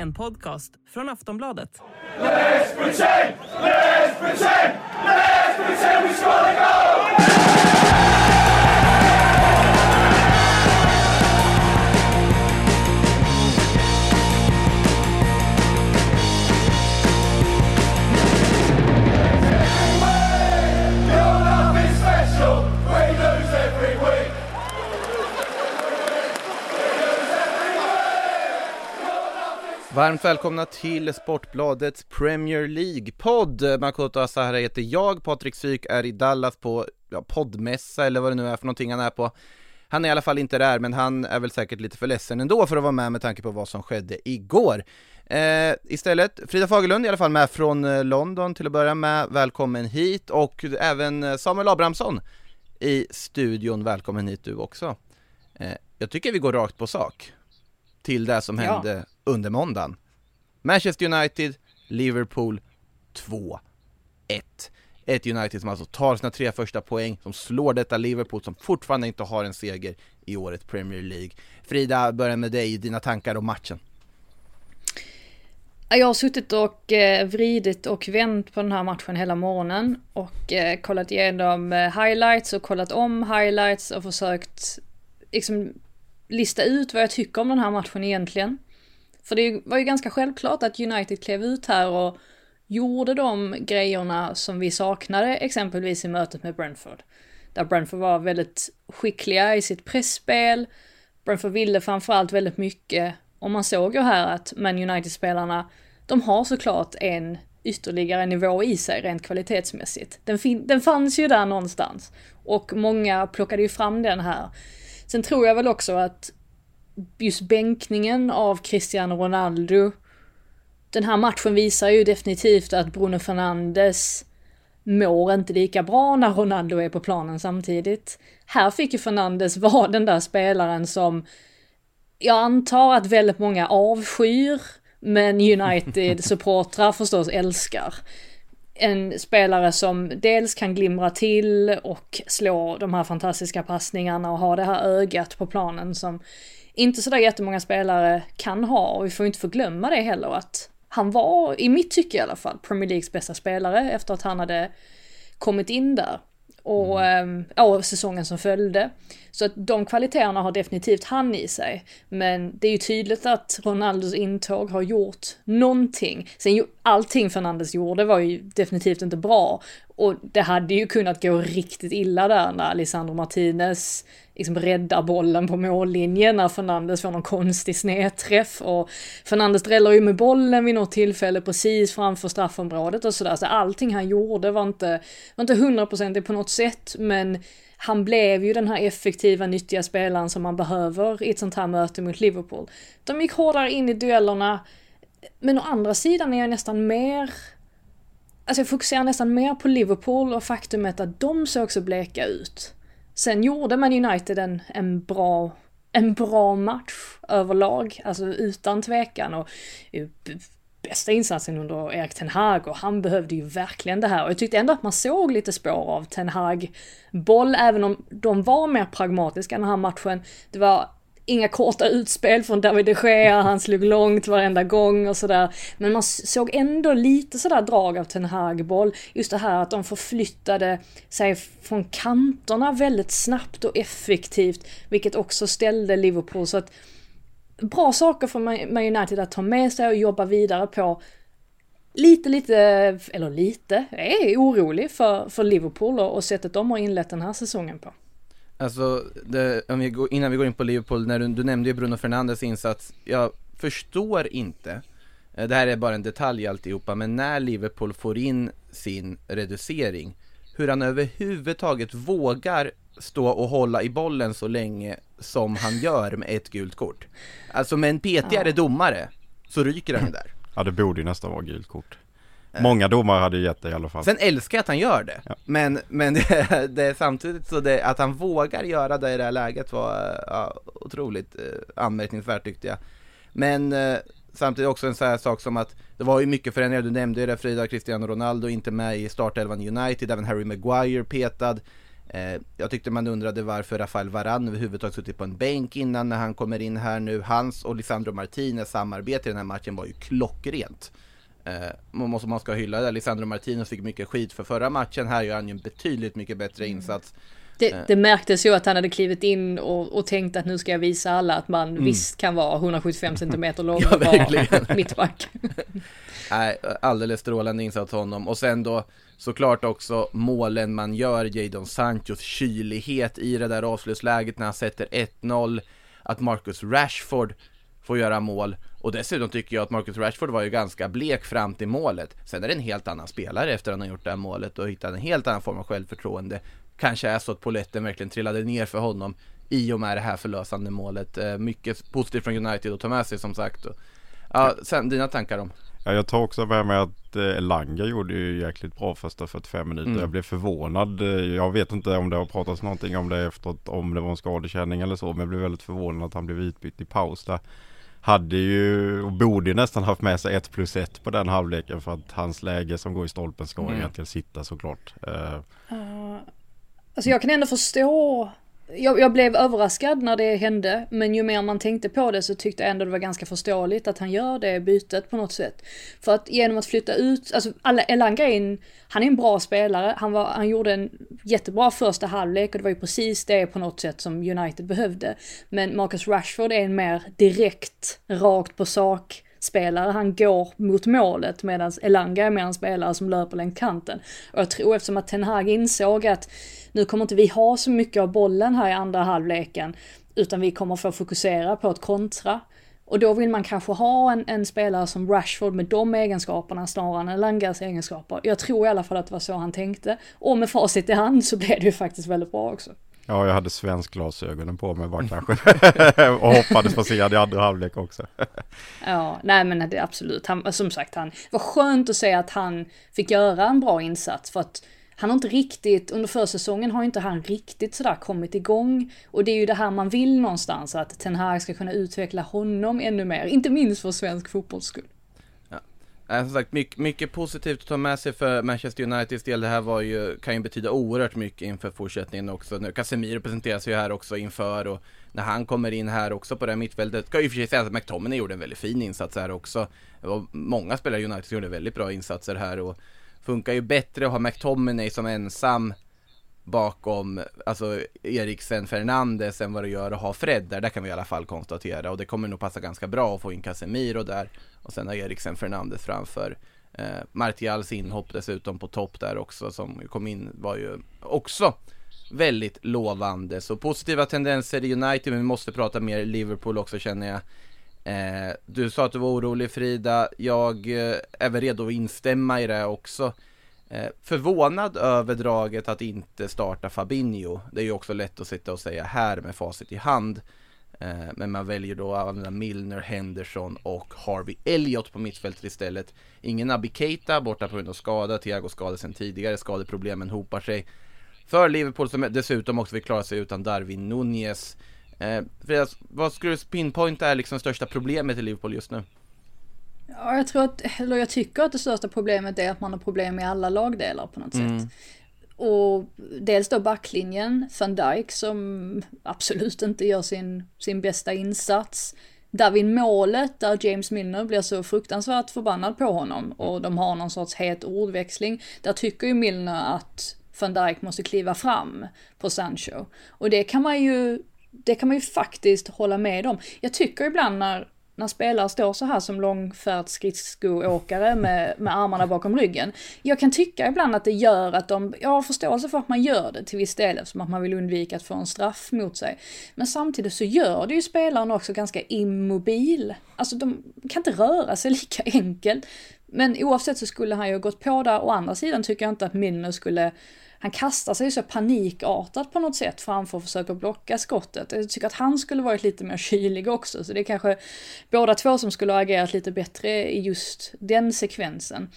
En podcast från Aftonbladet. Let's pretend! Let's pretend! Let's pretend we Varmt välkomna till Sportbladets Premier League-podd. Makoto Asahara heter jag, Patrik Syk är i Dallas på ja, poddmässa eller vad det nu är för någonting han är på. Han är i alla fall inte där, men han är väl säkert lite för ledsen ändå för att vara med med tanke på vad som skedde igår. Eh, istället, Frida Fagerlund i alla fall med från eh, London till att börja med, välkommen hit och även eh, Samuel Abrahamsson i studion, välkommen hit du också. Eh, jag tycker vi går rakt på sak till det som Ja. hände under måndagen. Manchester United, Liverpool 2-1. Ett United som alltså tar sina tre första poäng, som slår detta Liverpool som fortfarande inte har en seger i året Premier League. Frida, börja med dig, dina tankar om matchen. Jag har suttit och eh, vridit och vänt på den här matchen hela morgonen och eh, kollat igenom eh, highlights och kollat om highlights och försökt liksom lista ut vad jag tycker om den här matchen egentligen. För det var ju ganska självklart att United klev ut här och gjorde de grejerna som vi saknade exempelvis i mötet med Brentford. Där Brentford var väldigt skickliga i sitt pressspel. Brentford ville framförallt väldigt mycket och man såg ju här att Man United-spelarna, de har såklart en ytterligare nivå i sig rent kvalitetsmässigt. Den, fin- den fanns ju där någonstans. Och många plockade ju fram den här. Sen tror jag väl också att just bänkningen av Cristiano Ronaldo, den här matchen visar ju definitivt att Bruno Fernandes mår inte lika bra när Ronaldo är på planen samtidigt. Här fick ju Fernandes vara den där spelaren som jag antar att väldigt många avskyr, men United-supportrar förstås älskar. En spelare som dels kan glimra till och slå de här fantastiska passningarna och ha det här ögat på planen som inte sådär jättemånga spelare kan ha och vi får inte förglömma det heller att han var, i mitt tycke i alla fall, Premier Leagues bästa spelare efter att han hade kommit in där. Och, mm. och säsongen som följde. Så att de kvaliteterna har definitivt han i sig. Men det är ju tydligt att Ronaldos intåg har gjort någonting. Sen allting Fernandes gjorde var ju definitivt inte bra. Och det hade ju kunnat gå riktigt illa där när Lisandro Martinez liksom räddar bollen på mållinjen när Fernandes får någon konstig snedträff och Fernandes dräller ju med bollen vid något tillfälle precis framför straffområdet och sådär. Så allting han gjorde var inte, var inte hundraprocentigt på något sätt men han blev ju den här effektiva, nyttiga spelaren som man behöver i ett sånt här möte mot Liverpool. De gick hårdare in i duellerna, men å andra sidan är jag nästan mer Alltså jag fokuserar nästan mer på Liverpool och faktumet att de såg så bleka ut. Sen gjorde man United en, en, bra, en bra match överlag, alltså utan tvekan. Och eh, bästa insatsen under Erik Ten Hag och han behövde ju verkligen det här. Och jag tyckte ändå att man såg lite spår av Ten Hag boll, även om de var mer pragmatiska den här matchen. Det var inga korta utspel från David de Gea, han slog långt varenda gång och sådär. Men man såg ändå lite sådär drag av Ten Hag-boll. Just det här att de förflyttade sig från kanterna väldigt snabbt och effektivt, vilket också ställde Liverpool så att bra saker för Man United att ta med sig och jobba vidare på. Lite, lite, eller lite, jag är orolig för, för Liverpool och, och sättet de har inlett den här säsongen på. Alltså, det, om vi går, innan vi går in på Liverpool, när du, du nämnde ju Bruno Fernandes insats, jag förstår inte, eh, det här är bara en detalj alltihopa, men när Liverpool får in sin reducering, hur han överhuvudtaget vågar stå och hålla i bollen så länge som han gör med ett gult kort. Alltså med en petigare domare så ryker han ju där. Ja det borde ju nästan vara gult kort. Många domare hade gett det i alla fall. Sen älskar jag att han gör det, Ja. men, men det, det samtidigt så det, att han vågar göra det i det här läget var ja, otroligt eh, anmärkningsvärt tyckte jag. Men eh, samtidigt också en sån här sak som att det var ju mycket förändringar, du nämnde ju det Frida, Cristiano Ronaldo inte med i startelvan United, även Harry Maguire petad. Eh, jag tyckte man undrade varför Rafael Varane överhuvudtaget suttit på en bänk innan när han kommer in här nu. Hans och Lisandro Martinez samarbete i den här matchen var ju klockrent. Eh, man, måste, man ska hylla det, Lisandro Martinez fick mycket skit för förra matchen, här gör han ju en betydligt mycket bättre Mm. insats. Det, det märktes ju att han hade klivit in och, och tänkt att nu ska jag visa alla att man visst kan vara 175 centimeter lång Mm. Ja, och vara mittback. Nej, alldeles strålande insats honom. Och sen då såklart också målen man gör, Jadon Sanchos kylighet i det där avslutsläget när han sätter 1-0. Att Marcus Rashford får göra mål. Och dessutom tycker jag att Marcus Rashford var ju ganska blek fram till målet. Sen är det en helt annan spelare efter att han har gjort det här målet och hittat en helt annan form av självförtroende. Kanske är så att poletten verkligen trillade ner för honom i och med det här förlösande målet. Eh, Mycket positivt från United att ta med sig som sagt. Ja, sen dina tankar om? Ja, jag tar också med mig att eh, Elanga gjorde ju jäkligt bra första 45 minuter. Mm. Jag blev förvånad. Eh, Jag vet inte om det har pratats någonting om det efteråt, om det var en skadekänning eller så. Men jag blev väldigt förvånad att han blev utbytt i paus där. Hade ju, och borde ju nästan haft med sig ett plus ett på den halvleken för att hans läge som går i stolpen ska Mm. egentligen sitta såklart. Eh, Alltså jag kan ändå förstå. Jag, jag blev överraskad när det hände, men ju mer man tänkte på det så tyckte jag ändå det var ganska förståeligt att han gör det bytet på något sätt. För att genom att flytta ut, alltså Elanga är en, han är en bra spelare, han, var, han gjorde en jättebra första halvlek och det var ju precis det på något sätt som United behövde. Men Marcus Rashford är en mer direkt, rakt på sak spelare, han går mot målet medan Elanga är mer en spelare som löper längs kanten. Och jag tror eftersom att Ten Hag insåg att nu kommer inte vi ha så mycket av bollen här i andra halvleken utan vi kommer få fokusera på att kontra. Och då vill man kanske ha en, en spelare som Rashford med de egenskaperna snarare än Elangas egenskaper. Jag tror i alla fall att det var så han tänkte. Och med facit i hand så blev det ju faktiskt väldigt bra också. ja, jag hade svensk glasögonen på mig bara kanske. och hoppades få se det i andra halvlek också. Ja, nej men det är absolut. Han, som sagt, han var skönt att se att han fick göra en bra insats för att han har inte riktigt, under försäsongen har inte han riktigt sådär kommit igång. Och det är ju det här man vill någonstans, att Ten Hag ska kunna utveckla honom ännu mer. Inte minst för svensk fotbolls skull. Som sagt, mycket, mycket positivt att ta med sig för Manchester Uniteds del. Det här var ju, kan ju betyda oerhört mycket inför fortsättningen också. Nu, Casemiro presenteras ju här också inför och när han kommer in här också på det här mittfältet. Ska ju i och för sig säga att McTominay gjorde en väldigt fin insats här också. Det var många spelare i United som gjorde väldigt bra insatser här och funkar ju bättre att ha McTominay som ensam bakom, alltså Eriksen Fernandes än vad det gör att ha Fred där, det kan vi i alla fall konstatera. Och det kommer nog passa ganska bra att få in Casemiro där. Och sen har Eriksen Fernandes framför. Eh, Martials inhopp dessutom på topp där också som kom in var ju också väldigt lovande. Så positiva tendenser i United men vi måste prata mer Liverpool också känner jag eh, Du sa att du var orolig Frida, jag eh, är väl redo att instämma i det också Eh, förvånad över draget att inte starta Fabinho. Det är ju också lätt att sitta och säga här med facit i hand. Eh, men man väljer då att använda Milner, Henderson och Harvey Elliott på mittfältet istället. Ingen Naby Keita borta på grund av skada. Thiago skadade sedan tidigare. Skadeproblemen hopar sig. För Liverpool som dessutom också vill klara sig utan Darwin Nunez. Eh, Frida, vad skulle du pinpointa är liksom största problemet i Liverpool just nu? Ja, jag tror att, eller jag tycker att det största problemet är att man har problem med alla lagdelar på något sätt. Och dels då backlinjen, van Dijk som absolut inte gör sin, sin bästa insats. Där vid målet, där James Milner blir så fruktansvärt förbannad på honom och de har någon sorts het ordväxling. Där tycker ju Milner att van Dijk måste kliva fram på Sancho. Och det kan man ju, det kan man ju faktiskt hålla med om. Jag tycker ibland när när spelare står så här som långfärdsskridskoåkare med, med armarna bakom ryggen. Jag kan tycka ibland att det gör att de, jag har förståelse för att man gör det till viss del eftersom att man vill undvika att få en straff mot sig. Men samtidigt så gör det ju spelaren också ganska immobil. Alltså de kan inte röra sig lika enkelt. Men oavsett så skulle han ju gått på där. Å andra sidan tycker jag inte att Milner skulle han kastar sig så panikartat på något sätt framför att försöka blocka skottet. Jag tycker att han skulle varit lite mer kylig också, så det är kanske båda två som skulle ha agerat lite bättre i just den sekvensen.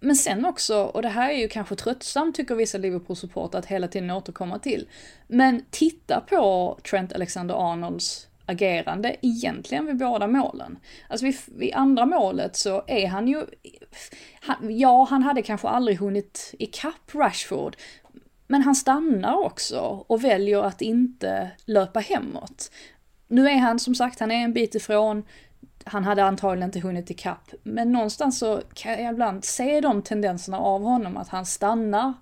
Men sen också, och det här är ju kanske tröttsamt tycker vissa Liverpool-supportrar att hela tiden återkomma till. Men titta på Trent Alexander-Arnolds agerande egentligen vid båda målen. Alltså vid, vid andra målet så är han ju, han, ja han hade kanske aldrig hunnit ikapp Rashford, men han stannar också och väljer att inte löpa hemåt. Nu är han som sagt, han är en bit ifrån, han hade antagligen inte hunnit ikapp, men någonstans så kan jag ibland se de tendenserna av honom, att han stannar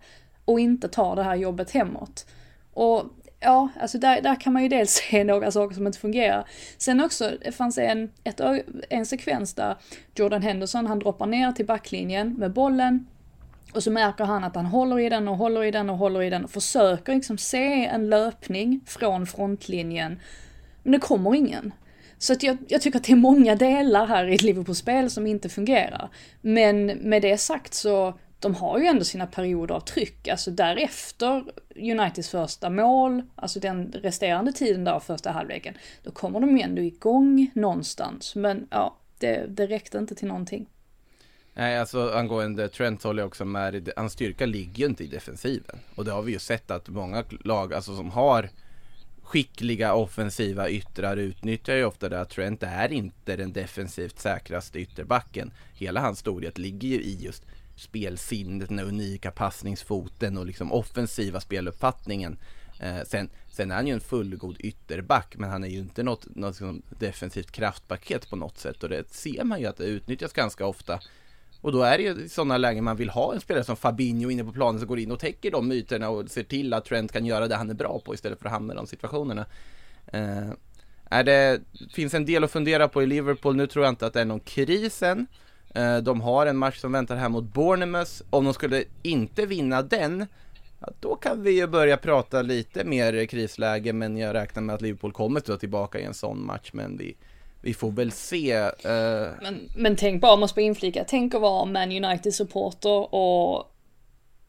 och inte tar det här jobbet hemåt. Och ja, alltså där, där kan man ju dels se några saker som inte fungerar. Sen också, det fanns en, ett, en sekvens där Jordan Henderson, han droppar ner till backlinjen med bollen och så märker han att han håller i den och håller i den och håller i den och försöker liksom se en löpning från frontlinjen. Men det kommer ingen. Så att jag, jag tycker att det är många delar här i ett Liverpool-spel som inte fungerar. Men med det sagt så de har ju ändå sina perioder av tryck, alltså därefter Uniteds första mål, alltså den resterande tiden där av första halvleken, då kommer de ju ändå igång någonstans, men ja, det, det räckte inte till någonting. Nej, alltså angående Trent håller jag också med Hans styrka ligger ju inte i defensiven. Och det har vi ju sett att många lag, alltså som har skickliga offensiva yttrar utnyttjar ju ofta det att Trent är inte den defensivt säkraste ytterbacken. Hela hans storhet ligger ju i just spelsinnet, den unika passningsfoten och liksom offensiva speluppfattningen. Eh, sen, sen är han ju en fullgod ytterback, men han är ju inte något, något liksom defensivt kraftpaket på något sätt och det ser man ju att det utnyttjas ganska ofta. Och då är det ju i sådana lägen man vill ha en spelare som Fabinho inne på planen som går in och täcker de myterna och ser till att Trent kan göra det han är bra på istället för att hamna i de situationerna. Eh, är det finns en del att fundera på i Liverpool. Nu tror jag inte att det är någon kris än. Eh, de har en match som väntar här mot Bournemouth. Om de skulle inte vinna den, ja, då kan vi ju börja prata lite mer krisläge, men jag räknar med att Liverpool kommer att tillbaka i en sån match, men vi, vi får väl se. Uh... Men, men tänk bara, måste bara inflika, tänk att vara Man United-supporter och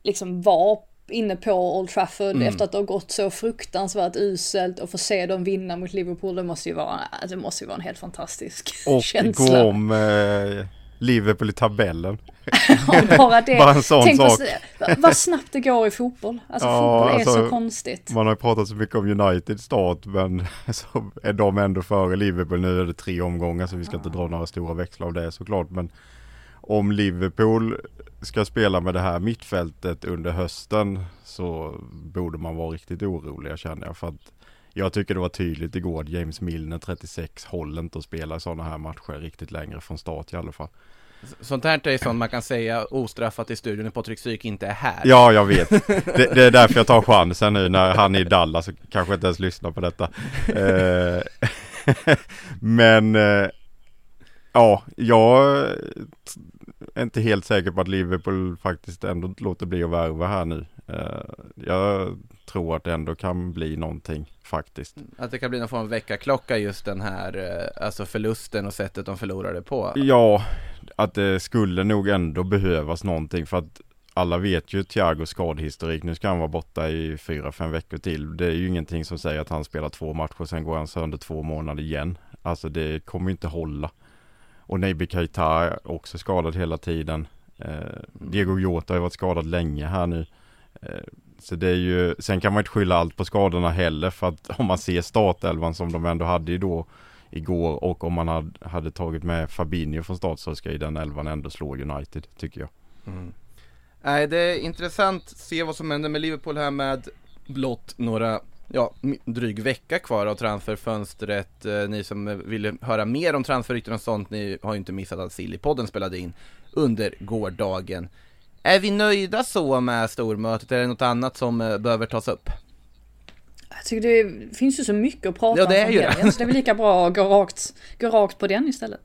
liksom vara inne på Old Trafford mm. efter att det har gått så fruktansvärt uselt och få se dem vinna mot Liverpool, det måste ju vara, det måste ju vara en helt fantastisk och känsla. Och gå om eh, Liverpool i tabellen. bara det. bara en sån Tänk sak. vad snabbt det går i fotboll. Alltså ja, fotboll är alltså, så konstigt. Man har ju pratat så mycket om United start men så är de ändå före Liverpool. Nu är det tre omgångar så vi ska ja. inte dra några stora växlar av det såklart. Men om Liverpool ska spela med det här mittfältet under hösten så borde man vara riktigt orolig känner jag. För att jag tycker det var tydligt igår James Milner 36 håller inte att spela sådana här matcher riktigt längre från start i alla fall. Sånt här är sånt man kan säga ostraffat i studion när Patrik Syk inte är här. Ja, jag vet. Det, det, är därför jag tar chansen nu när han är i Dallas och kanske inte ens lyssnar på detta. Eh, men eh, ja, jag är inte helt säker på att Liverpool faktiskt ändå låter bli att värva här nu. Eh, jag tror att det ändå kan bli någonting faktiskt. Att det kan bli någon form av väckarklocka just den här, eh, alltså förlusten och sättet de förlorade på. Ja, att det skulle nog ändå behövas någonting för att alla vet ju Thiagos skadehistorik. Nu ska han vara borta i fyra, fem veckor till. Det är ju ingenting som säger att han spelar två matcher, sen går han sönder två månader igen. Alltså det kommer ju inte hålla. Och Naby Keita också skadad hela tiden. Eh, Diego Jota har varit skadad länge här nu. Eh, så det är ju, sen kan man inte skylla allt på skadorna heller för att om man ser startelvan som de ändå hade då igår och om man hade, hade tagit med Fabinho från start så ska ju den elvan ändå slå United tycker jag. Mm. Nej, det är intressant att se vad som händer med Liverpool här med blott några ja, dryg vecka kvar av transferfönstret. Eh, ni som vill höra mer om transferrykten och sånt, ni har ju inte missat att Silly-podden spelade in under gårdagen. Är vi nöjda så med stormötet? Är det något annat som eh, behöver tas upp? Jag tycker det finns ju så mycket att prata ja, det är om ju det. så det är väl lika bra att gå rakt, gå rakt på den istället.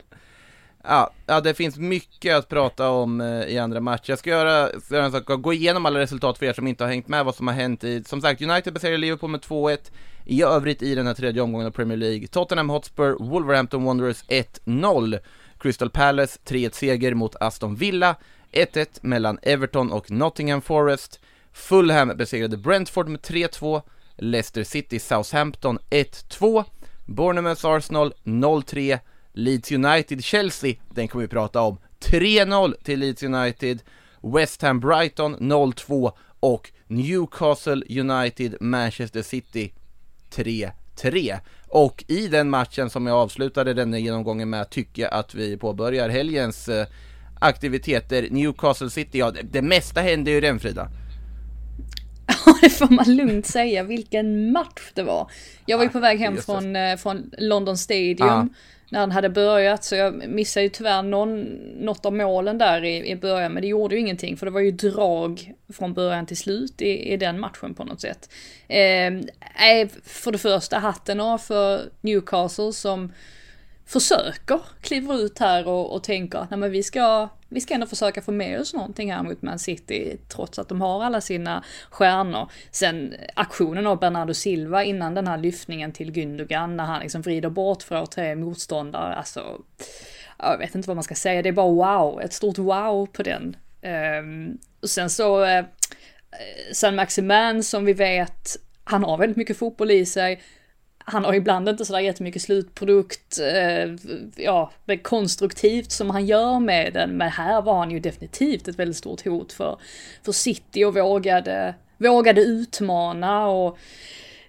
Ja, ja, det finns mycket att prata om eh, i andra matcher. Jag ska göra, göra en sak, gå igenom alla resultat för er som inte har hängt med vad som har hänt i, som sagt, United besegrade Liverpool med 2-1. I övrigt i den här tredje omgången av Premier League, Tottenham Hotspur, Wolverhampton Wanderers 1-0. Crystal Palace 3-1 seger mot Aston Villa, 1-1 mellan Everton och Nottingham Forest, Fulham besegrade Brentford med 3-2, Leicester City Southampton 1-2, Bournemouth Arsenal 0-3, Leeds United Chelsea, den kommer vi prata om, 3-0 till Leeds United, West Ham Brighton 0-2 och Newcastle United Manchester City 3-3. Och i den matchen som jag avslutade denna genomgången med tycker jag att vi påbörjar helgens eh, aktiviteter. Newcastle City, ja det, det mesta hände ju i den Frida. Ja, det får man lugnt säga. Vilken match det var. Jag var ju på väg hem från, eh, från London Stadium. Ah när han hade börjat så jag missade ju tyvärr någon, något av målen där i, i början men det gjorde ju ingenting för det var ju drag från början till slut i, i den matchen på något sätt. Eh, för det första hatten av för Newcastle som försöker kliva ut här och, och tänker att vi ska, vi ska ändå försöka få med oss någonting här mot Man City trots att de har alla sina stjärnor. Sen aktionen av Bernardo Silva innan den här lyftningen till Gündogan när han liksom vrider bort för tre motståndare, alltså jag vet inte vad man ska säga, det är bara wow, ett stort wow på den. Um, och sen så, uh, San Maximan som vi vet, han har väldigt mycket fotboll i sig, han har ibland inte sådär jättemycket slutprodukt, eh, ja, konstruktivt som han gör med den, men här var han ju definitivt ett väldigt stort hot för, för City och vågade, vågade utmana och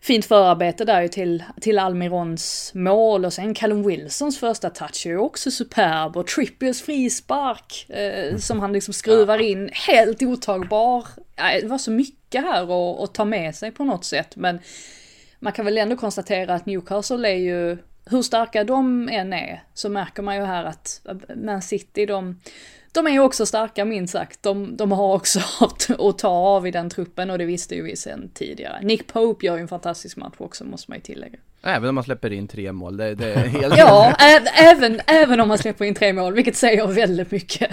fint förarbete där ju till, till Almirons mål. Och sen Callum Wilsons första touch är ju också superb och Trippiers frispark eh, som han liksom skruvar in, helt otagbar. det var så mycket här att, att ta med sig på något sätt men man kan väl ändå konstatera att Newcastle är ju, hur starka de än är, så märker man ju här att Man City, de, de är ju också starka minst sagt. De, de har också att ta av i den truppen och det visste ju vi sen tidigare. Nick Pope gör ju en fantastisk match också måste man ju tillägga. Även om man släpper in tre mål, det, det är helt... ja, även, även om man släpper in tre mål, vilket säger väldigt mycket.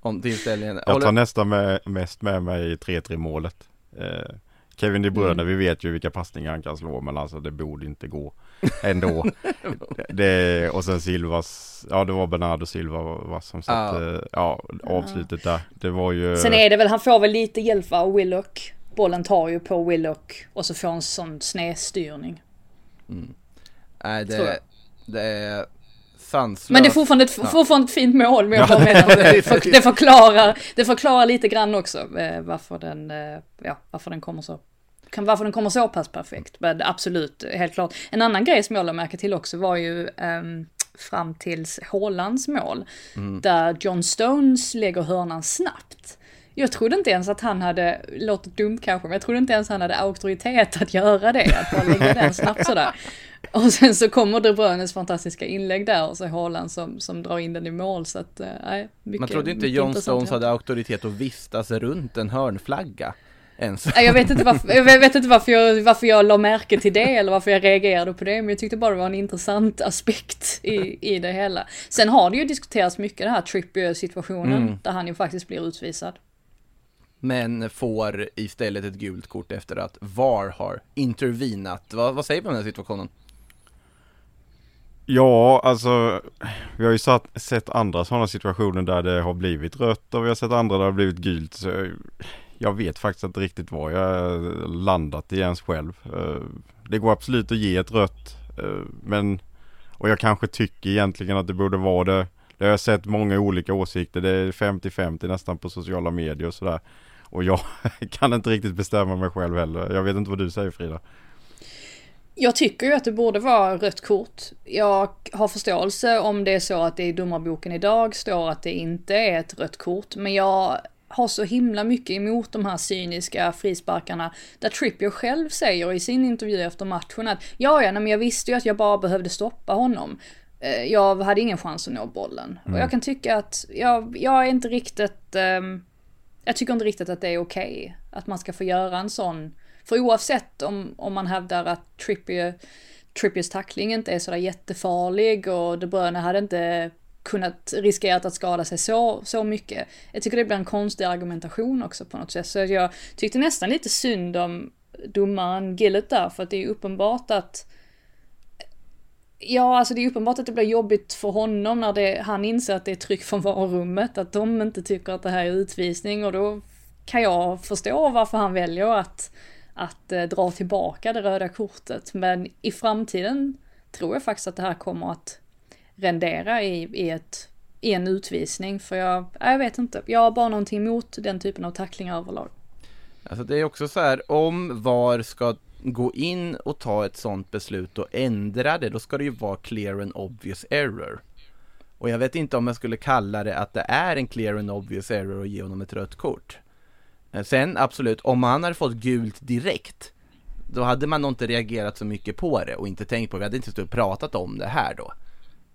om tillställningen. Jag tar nästan med, mest med mig 3-3 målet. Eh, Kevin De Bruyne, mm. vi vet ju vilka passningar han kan slå men alltså det borde inte gå ändå. det, och sen Silvas, ja det var Bernardo Silva va, som satte, ja. ja avslutet där. Det var ju. Sen är det väl, han får väl lite hjälp av Willock. Bollen tar ju på Willock och så får han sån snedstyrning. Mm. Nej det, det är sanslöst. Men det är fortfarande ett, ja. fortfarande ett fint mål, men jag bara menar, det, för, det, förklarar, det förklarar lite grann också eh, varför den, eh, ja, varför den kommer så varför den kommer så pass perfekt. Men absolut, helt klart. En annan grej som jag lade märke till också var ju um, fram tills Hålands mål. Mm. Där John Stones lägger hörnan snabbt. Jag trodde inte ens att han hade, låter dumt kanske, men jag trodde inte ens han hade auktoritet att göra det. Att bara lägga den snabbt sådär. Och sen så kommer De Bruynes fantastiska inlägg där och så Haaland som, som drar in den i mål så att, eh, nej, mycket, Man trodde inte John Stones hade auktoritet att vistas runt en hörnflagga. Ens. Jag vet inte, varför, jag vet inte varför, jag, varför jag la märke till det eller varför jag reagerade på det, men jag tyckte bara det var en intressant aspekt i, i det hela. Sen har det ju diskuterats mycket den här Trippier-situationen, mm. där han ju faktiskt blir utvisad. Men får istället ett gult kort efter att VAR har intervenat. Vad, vad säger du om den här situationen? Ja, alltså vi har ju satt, sett andra sådana situationer där det har blivit rött och vi har sett andra där det har blivit gult. Så eh, jag vet faktiskt inte riktigt var jag landat i ens själv. Eh, det går absolut att ge ett rött eh, men och jag kanske tycker egentligen att det borde vara det. Det har jag sett många olika åsikter. Det är 50-50 nästan på sociala medier och sådär. Och jag kan inte riktigt bestämma mig själv heller. Jag vet inte vad du säger Frida. Jag tycker ju att det borde vara rött kort. Jag har förståelse om det är så att det i domarboken idag står att det inte är ett rött kort. Men jag har så himla mycket emot de här cyniska frisparkarna där Trippier själv säger i sin intervju efter matchen att ja, ja, men jag visste ju att jag bara behövde stoppa honom. Eh, jag hade ingen chans att nå bollen. Mm. Och jag kan tycka att jag, jag är inte riktigt, um, jag tycker inte riktigt att det är okej okay, att man ska få göra en sån, för oavsett om, om man hävdar att Trippier, Trippiers tackling inte är sådär jättefarlig och De Bruyne hade inte kunnat riskerat att skada sig så, så mycket. Jag tycker det blir en konstig argumentation också på något sätt. Så jag tyckte nästan lite synd om domaren Gillet där, för att det är uppenbart att Ja, alltså det är uppenbart att det blir jobbigt för honom när det, han inser att det är tryck från varummet, att de inte tycker att det här är utvisning och då kan jag förstå varför han väljer att, att eh, dra tillbaka det röda kortet. Men i framtiden tror jag faktiskt att det här kommer att rendera i, i, ett, i en utvisning. För jag, jag vet inte, jag har bara någonting emot den typen av tacklingar överlag. Alltså det är också så här, om VAR ska gå in och ta ett sånt beslut och ändra det, då ska det ju vara clear and obvious error. Och jag vet inte om jag skulle kalla det att det är en clear and obvious error att ge honom ett rött kort. Eh, sen absolut, om han hade fått gult direkt, då hade man nog inte reagerat så mycket på det och inte tänkt på, vi hade inte stått och pratat om det här då.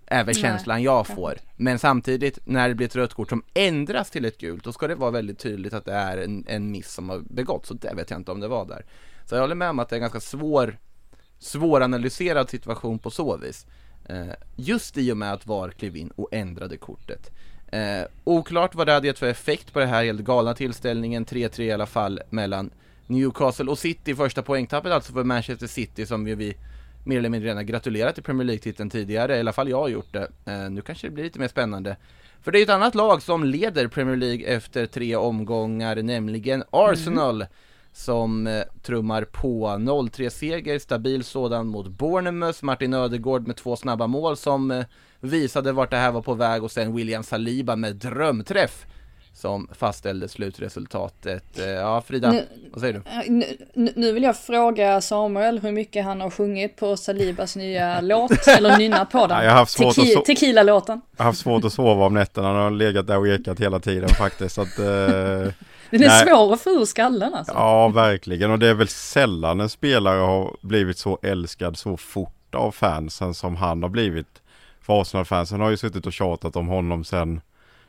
Även känslan jag får. Men samtidigt, när det blir ett rött kort som ändras till ett gult, då ska det vara väldigt tydligt att det är en, en miss som har begåtts. Så det vet jag inte om det var där. Så jag håller med om att det är en ganska svår, svåranalyserad situation på så vis. Eh, just i och med att VAR klev in och ändrade kortet. Eh, oklart vad det hade gett för effekt på det här helt galna tillställningen, 3-3 i alla fall mellan Newcastle och City, första poängtappet alltså för Manchester City som ju vi mer eller mindre redan gratulerat till Premier League-titeln tidigare, i alla fall jag har gjort det. Eh, nu kanske det blir lite mer spännande. För det är ett annat lag som leder Premier League efter tre omgångar, nämligen Arsenal. Mm. Som eh, trummar på 0-3 seger, stabil sådan mot Bournemouth, Martin Ödegård med två snabba mål som eh, visade vart det här var på väg och sen William Saliba med drömträff som fastställde slutresultatet. Eh, ja, Frida, nu, vad säger du? Nu, nu, vill jag fråga Samuel hur mycket han har sjungit på Salibas nya låt, eller nynnat på den. jag har haft svårt Tequi, att Tequila-låten. Jag har haft svårt att sova om nätterna, han har legat där och ekat hela tiden faktiskt. Så att, eh, den är nej. svår att få ur skallen alltså. Ja, verkligen. Och det är väl sällan en spelare har blivit så älskad så fort av fansen som han har blivit. För Arsenal-fansen har ju suttit och tjatat om honom sen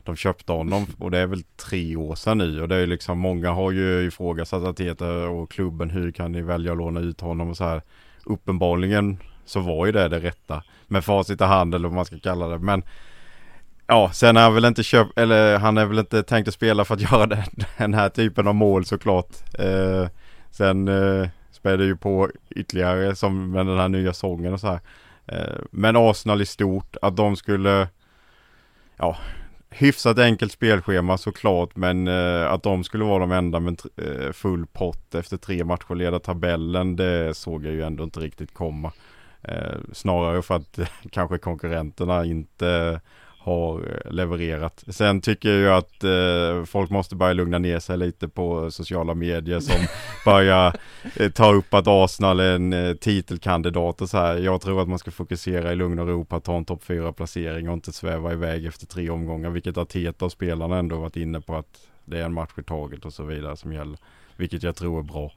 de köpte honom och det är väl tre år sedan nu och det är liksom många har ju ifrågasatt Ateta och klubben hur kan ni välja att låna ut honom och så här. Uppenbarligen så var ju det det rätta med facit i hand eller vad man ska kalla det men Ja, sen är han väl inte köpt, eller han är väl inte tänkt att spela för att göra den, den här typen av mål såklart. Eh, sen eh, det ju på ytterligare som med den här nya sången och så här. Eh, men Arsenal i stort, att de skulle, ja, hyfsat enkelt spelschema såklart men eh, att de skulle vara de enda med eh, full pott efter tre matcher leda tabellen det såg jag ju ändå inte riktigt komma. Eh, snarare för att kanske konkurrenterna inte har eh, levererat. Sen tycker jag att eh, folk måste börja lugna ner sig lite på sociala medier som börjar eh, ta upp att Arsenal är en eh, titelkandidat och så här. Jag tror att man ska fokusera i lugn och ro på att ta en topp 4 placering och inte sväva iväg efter tre omgångar, vilket Arteta och spelarna ändå varit inne på att det är en match i taget och så vidare som gäller, vilket jag tror är bra.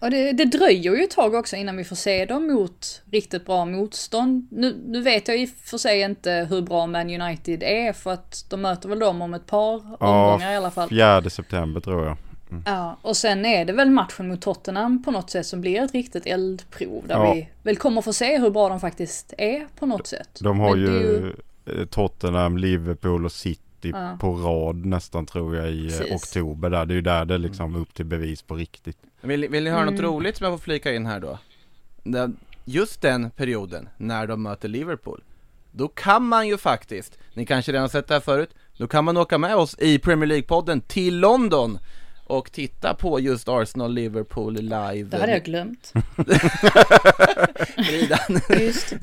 Och det, det, dröjer ju ett tag också innan vi får se dem mot riktigt bra motstånd. Nu, nu vet jag i och för sig inte hur bra Man United är för att de möter väl dem om ett par omgångar ja, i alla fall. Fjärde september tror jag. Mm. Ja, och sen är det väl matchen mot Tottenham på något sätt som blir ett riktigt eldprov där ja. vi väl kommer få se hur bra de faktiskt är på något sätt. De har ju, ju, eh, Tottenham, Liverpool och City ja. på rad nästan tror jag i eh, Precis. oktober där. Det är ju där det liksom är upp till bevis på riktigt. Vill, vill ni höra mm. något roligt som jag får flika in här då? Just den perioden, när de möter Liverpool, då kan man ju faktiskt, ni kanske redan sett det här förut, då kan man åka med oss i Premier League-podden till London och titta på just Arsenal Liverpool live. Det hade jag glömt. Frida. Just.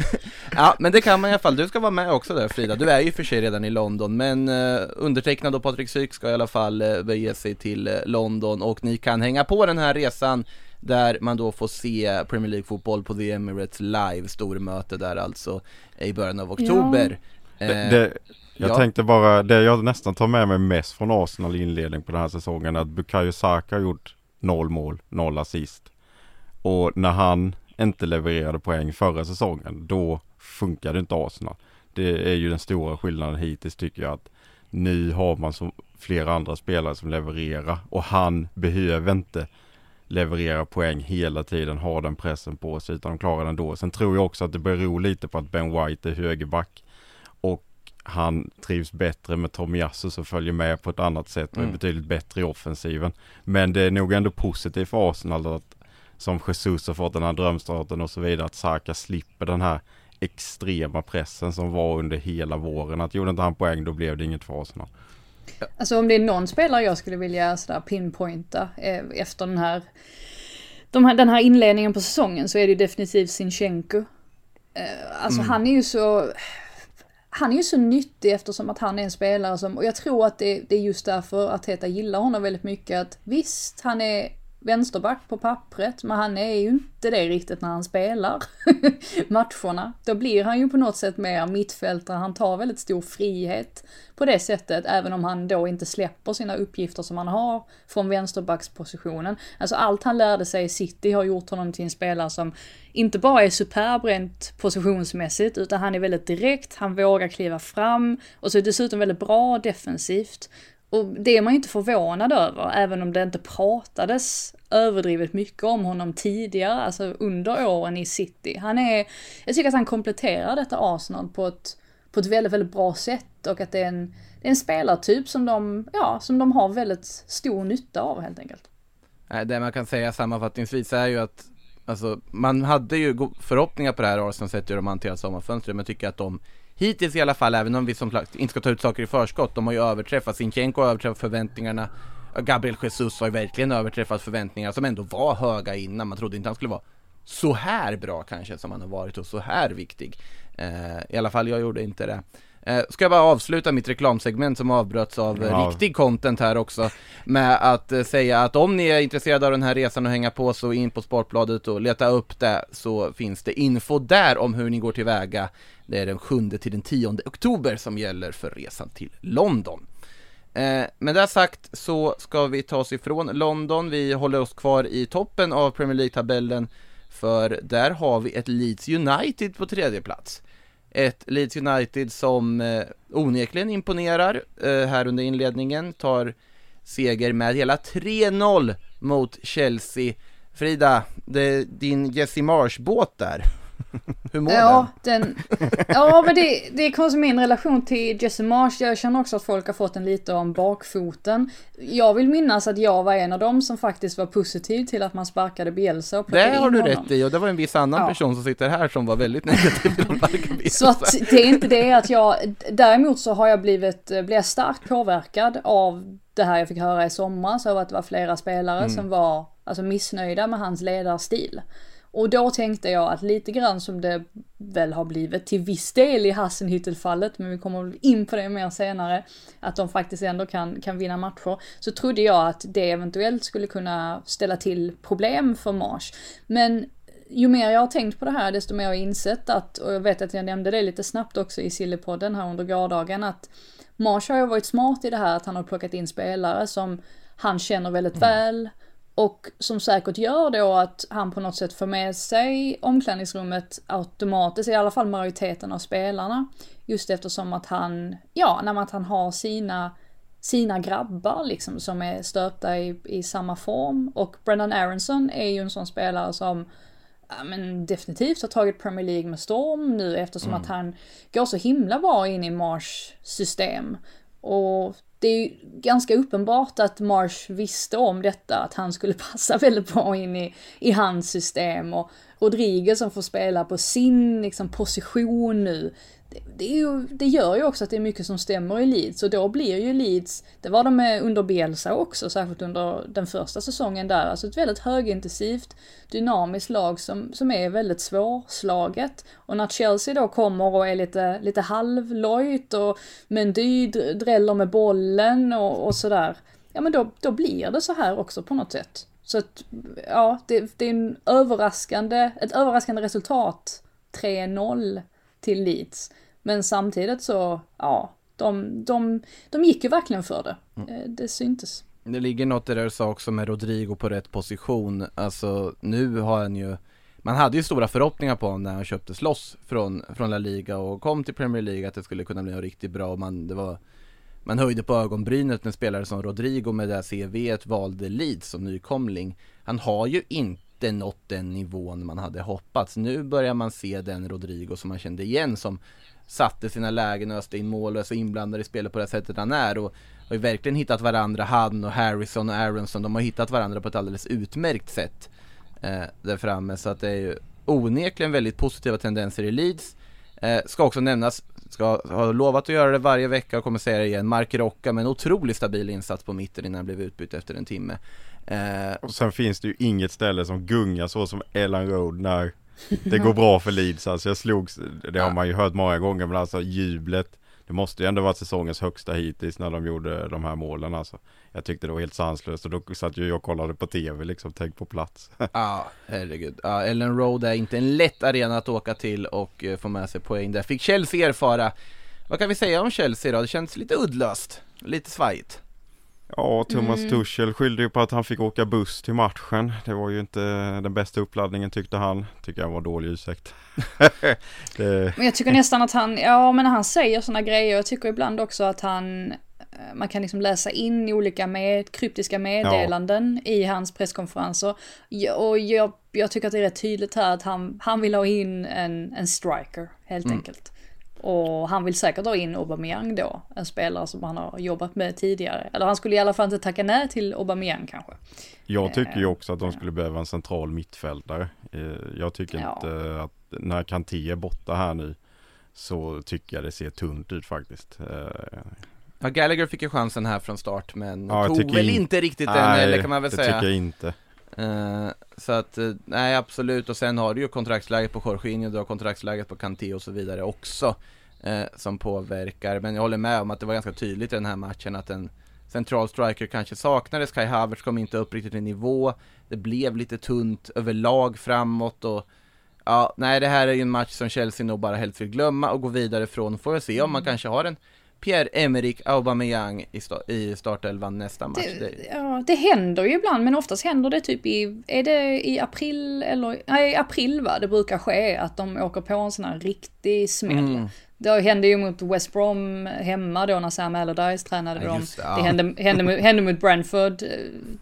ja, men det kan man i alla fall. Du ska vara med också där Frida. Du är ju för sig redan i London, men uh, undertecknad och Patrik Syk ska i alla fall uh, bege sig till uh, London och ni kan hänga på den här resan där man då får se Premier League-fotboll på The Emirates live, stormöte där alltså i början av oktober. Ja. Det, det, jag ja. tänkte bara, det jag nästan tar med mig mest från Arsenal i inledning på den här säsongen är att Bukayo Saka har gjort noll mål, noll assist. Och när han inte levererade poäng förra säsongen, då funkade inte Arsenal. Det är ju den stora skillnaden hittills tycker jag att nu har man som flera andra spelare som levererar och han behöver inte leverera poäng hela tiden, ha den pressen på sig utan de klarar den då. Sen tror jag också att det beror lite på att Ben White är högerback han trivs bättre med Tomiyasu som följer med på ett annat sätt och är mm. betydligt bättre i offensiven. Men det är nog ändå positivt för Arsenal att som Jesus har fått den här drömstarten och så vidare att Saka slipper den här extrema pressen som var under hela våren. Att gjorde inte han poäng då blev det inget för Arsenal. Alltså om det är någon spelare jag skulle vilja sådär pinpointa eh, efter den här, de här, den här inledningen på säsongen så är det definitivt Sinchenko. Eh, alltså mm. han är ju så, han är ju så nyttig eftersom att han är en spelare som, och jag tror att det, det är just därför att Teta gillar honom väldigt mycket. Att visst, han är vänsterback på pappret, men han är ju inte det riktigt när han spelar matcherna. Då blir han ju på något sätt mer mittfältare, han tar väldigt stor frihet på det sättet, även om han då inte släpper sina uppgifter som han har från vänsterbackspositionen. Alltså allt han lärde sig i City har gjort honom till en spelare som inte bara är superb rent positionsmässigt, utan han är väldigt direkt, han vågar kliva fram och så är dessutom väldigt bra defensivt. Och det är man ju inte förvånad över, även om det inte pratades överdrivet mycket om honom tidigare, alltså under åren i City. Han är, jag tycker att han kompletterar detta Arsenal på ett, på ett väldigt, väldigt bra sätt och att det är en, det är en spelartyp som de, ja, som de har väldigt stor nytta av helt enkelt. Det man kan säga sammanfattningsvis är ju att Alltså man hade ju förhoppningar på det här Arsenal sett hur de hanterar sommarfönstret men jag tycker att de hittills i alla fall, även om vi som sagt inte ska ta ut saker i förskott, de har ju överträffat, Sinchenko har överträffat förväntningarna, Gabriel Jesus har ju verkligen överträffat förväntningarna som ändå var höga innan, man trodde inte han skulle vara så här bra kanske som han har varit och så här viktig. Eh, I alla fall jag gjorde inte det. Eh, ska jag bara avsluta mitt reklamsegment som avbröts av ja. riktig content här också med att eh, säga att om ni är intresserade av den här resan och hänga på så in på Sportbladet och leta upp det så finns det info där om hur ni går tillväga. Det är den 7 till den 10 oktober som gäller för resan till London. Eh, med det sagt så ska vi ta oss ifrån London, vi håller oss kvar i toppen av Premier League-tabellen för där har vi ett Leeds United på tredje plats. Ett Leeds United som eh, onekligen imponerar eh, här under inledningen, tar seger med hela 3-0 mot Chelsea. Frida, det, din Jesse Marsh-båt där, hur mår ja, den? den? Ja, men det, det är konstigt min relation till Jesse Marsh. Jag känner också att folk har fått en lite om bakfoten. Jag vill minnas att jag var en av dem som faktiskt var positiv till att man sparkade Bielsa och Det har du honom. rätt i och det var en viss annan ja. person som sitter här som var väldigt negativ till att sparka Bielsa. Så att det är inte det att jag, däremot så har jag blivit, blev starkt påverkad av det här jag fick höra i somras, av att det var flera spelare mm. som var alltså, missnöjda med hans ledarstil. Och då tänkte jag att lite grann som det väl har blivit till viss del i Hassenhüttel-fallet, men vi kommer in på det mer senare, att de faktiskt ändå kan, kan vinna matcher, så trodde jag att det eventuellt skulle kunna ställa till problem för Mars. Men ju mer jag har tänkt på det här, desto mer har jag insett att, och jag vet att jag nämnde det lite snabbt också i Sillypodden här under gårdagen, att Mars har ju varit smart i det här att han har plockat in spelare som han känner väldigt mm. väl, och som säkert gör då att han på något sätt får med sig omklädningsrummet automatiskt, i alla fall majoriteten av spelarna. Just eftersom att han, ja, när man, att han har sina, sina grabbar liksom som är stöpta i, i samma form. Och Brendan Aronson är ju en sån spelare som ja, men definitivt har tagit Premier League med storm nu eftersom mm. att han går så himla bra in i Mars system. Och det är ju ganska uppenbart att Marsh visste om detta, att han skulle passa väldigt bra in i, i hans system. Och Rodriguez som får spela på sin liksom, position nu det, ju, det, gör ju också att det är mycket som stämmer i Leeds. Och då blir ju Leeds, det var de under Bielsa också, särskilt under den första säsongen där, alltså ett väldigt högintensivt, dynamiskt lag som, som är väldigt svårslaget. Och när Chelsea då kommer och är lite, lite halvlojt och Mendy dräller med bollen och, och sådär, ja men då, då blir det så här också på något sätt. Så att, ja, det, det är en överraskande, ett överraskande resultat, 3-0 till Leeds. Men samtidigt så, ja, de, de, de gick ju verkligen för det. Mm. Eh, det syntes. Det ligger något i det du sa också med Rodrigo på rätt position. Alltså nu har han ju man hade ju stora förhoppningar på honom när han köptes loss från, från La Liga och kom till Premier League att det skulle kunna bli riktigt bra man, det var man höjde på ögonbrynet när spelare som Rodrigo med det här CVet valde Leeds som nykomling. Han har ju inte nått den nivån man hade hoppats. Nu börjar man se den Rodrigo som man kände igen som satte sina lägen och öste in mål och är så inblandad i spelet på det sättet han är och har ju verkligen hittat varandra, han och Harrison och Aronson, de har hittat varandra på ett alldeles utmärkt sätt eh, där framme så att det är ju onekligen väldigt positiva tendenser i Leeds. Eh, ska också nämnas, ska ha lovat att göra det varje vecka och kommer säga det igen, Mark Rocca med en otroligt stabil insats på mitten innan han blev utbytt efter en timme. Eh, och sen finns det ju inget ställe som gungar så som Ellen Road när det går bra för Leeds. Alltså jag slogs, det har man ju hört många gånger, men alltså jublet det måste ju ändå varit säsongens högsta hittills när de gjorde de här målen alltså. Jag tyckte det var helt sanslöst och då satt ju jag och kollade på tv liksom, tänk på plats. Ja, herregud. Ja, Ellen Road är inte en lätt arena att åka till och uh, få med sig poäng där. Fick Chelsea erfara. Vad kan vi säga om Chelsea då? Det känns lite uddlöst, lite svajigt. Ja, Thomas mm. Tuchel skyllde ju på att han fick åka buss till matchen. Det var ju inte den bästa uppladdningen tyckte han. Tycker jag var dålig ursäkt. det... Men jag tycker nästan att han, ja men när han säger sådana grejer, jag tycker ibland också att han, eh, man kan liksom läsa in i olika med, kryptiska meddelanden ja. i hans presskonferenser. Och jag, jag tycker att det är rätt tydligt här att han, han vill ha in en, en striker, helt mm. enkelt. Och han vill säkert ha in Aubameyang då, en spelare som han har jobbat med tidigare. Eller han skulle i alla fall inte tacka nej till Aubameyang kanske. Jag tycker ju också att de skulle behöva en central mittfältare. Eh, jag tycker ja. inte att när Kanté är borta här nu så tycker jag det ser tunt ut faktiskt. Eh, ja, Gallagher fick ju chansen här från start men ja, tog väl in... inte riktigt den eller kan man väl det säga. det tycker jag inte. Uh, så att, uh, nej absolut och sen har du ju kontraktsläget på Jorginho, du har kontraktsläget på Kanté och så vidare också uh, Som påverkar, men jag håller med om att det var ganska tydligt i den här matchen att en central striker kanske saknades, Kai Havertz kom inte upp riktigt i nivå Det blev lite tunt överlag framåt och Ja, nej det här är ju en match som Chelsea nog bara helst vill glömma och gå vidare från. Får vi se om man mm. kanske har en Pierre-Emerick Aubameyang i, sta i startelvan nästa match. Det, ja, det händer ju ibland, men oftast händer det typ i, är det i april eller, nej april va, det brukar ske att de åker på en sån här riktig smäll. Mm. Det hände ju mot West Brom hemma då när Sam Allardyce tränade ja, dem. Det, ja. det hände, hände, hände mot Brentford eh,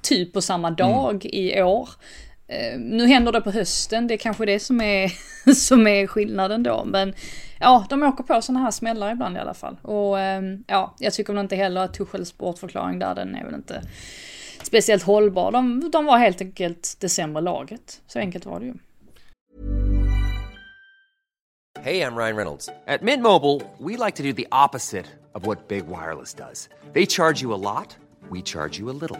typ på samma dag mm. i år. Eh, nu händer det på hösten, det är kanske det som är, som är skillnaden då. Men ja, de åker på sådana här smällar ibland i alla fall. Och ehm, ja, jag tycker väl inte heller att Tuchels bortförklaring där, den är väl inte speciellt hållbar. De, de var helt enkelt det sämre laget. Så enkelt var det ju. Hej, jag Ryan Reynolds. På Mint Mobile, we like to do the opposite of what Big Wireless does. They charge you a lot. we charge you a little.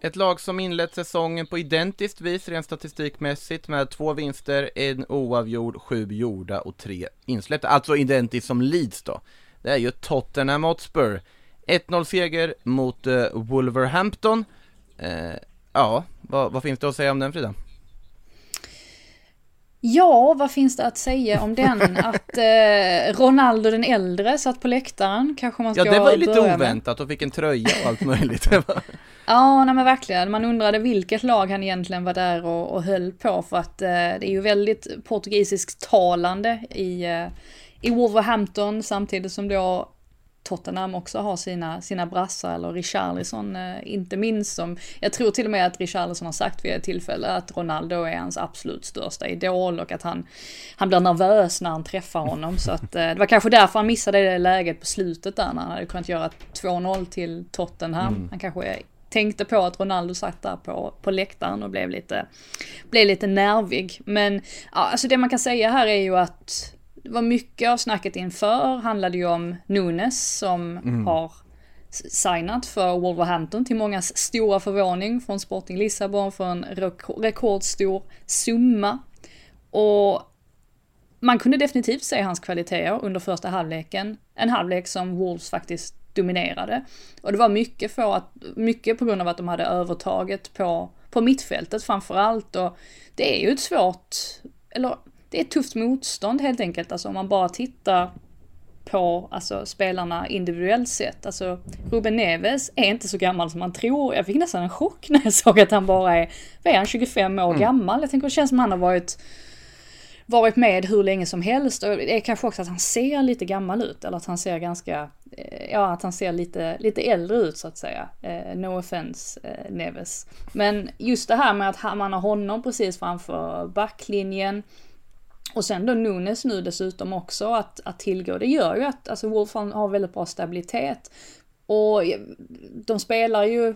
Ett lag som inlett säsongen på identiskt vis rent statistikmässigt med två vinster, en oavgjord, sju gjorda och tre insläppta. Alltså identiskt som Leeds då. Det är ju Tottenham Hotspur. 1-0 seger mot uh, Wolverhampton. Uh, ja, vad, vad, finns det att säga om den Frida? Ja, vad finns det att säga om den? Att eh, Ronaldo den äldre satt på läktaren, kanske man ska Ja, det var ju lite oväntat och fick en tröja och allt möjligt. ja, nej men verkligen. Man undrade vilket lag han egentligen var där och, och höll på för att eh, det är ju väldigt portugisiskt talande i, eh, i Wolverhampton samtidigt som då Tottenham också har sina, sina brassar, eller Richarlison eh, inte minst som, jag tror till och med att Richarlison har sagt vid ett tillfälle att Ronaldo är hans absolut största idol och att han, han blir nervös när han träffar honom. Så att eh, det var kanske därför han missade det läget på slutet där när han hade kunnat göra 2-0 till Tottenham. Mm. Han kanske tänkte på att Ronaldo satt där på, på läktaren och blev lite, blev lite nervig. Men ja, alltså det man kan säga här är ju att det var mycket av snacket inför handlade ju om Nunes som mm. har signat för Wolverhampton till mångas stora förvåning från Sporting Lissabon för en rekordstor summa. Och man kunde definitivt se hans kvaliteter under första halvleken. En halvlek som Wolves faktiskt dominerade. Och det var mycket, för att, mycket på grund av att de hade övertaget på, på mittfältet framförallt. Och det är ju ett svårt, eller det är ett tufft motstånd helt enkelt. Alltså om man bara tittar på alltså, spelarna individuellt sett. Alltså Ruben Neves är inte så gammal som man tror. Jag fick nästan en chock när jag såg att han bara är, vad är han, 25 år mm. gammal? Jag tänker det känns som han har varit varit med hur länge som helst och det är kanske också att han ser lite gammal ut eller att han ser ganska, eh, ja, att han ser lite, lite äldre ut så att säga. Eh, no offense eh, Neves. Men just det här med att man har honom precis framför backlinjen. Och sen då Nunes nu dessutom också att, att tillgå. Det gör ju att alltså Wolf har väldigt bra stabilitet. Och eh, de spelar ju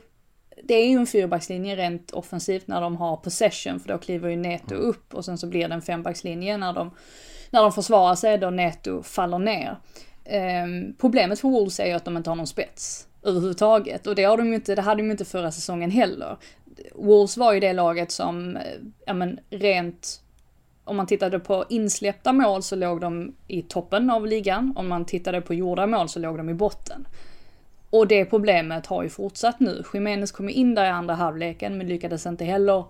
det är ju en fyrbackslinje rent offensivt när de har possession för då kliver ju Neto mm. upp och sen så blir det en fembackslinje när de, när de försvarar sig då Neto faller ner. Um, problemet för Wolves är ju att de inte har någon spets överhuvudtaget och det, har de inte, det hade de ju inte förra säsongen heller. Wolves var ju det laget som, eh, ja men rent om man tittade på insläppta mål så låg de i toppen av ligan. Om man tittade på gjorda mål så låg de i botten. Och det problemet har ju fortsatt nu. Jiménez kom in där i andra halvleken men lyckades inte heller,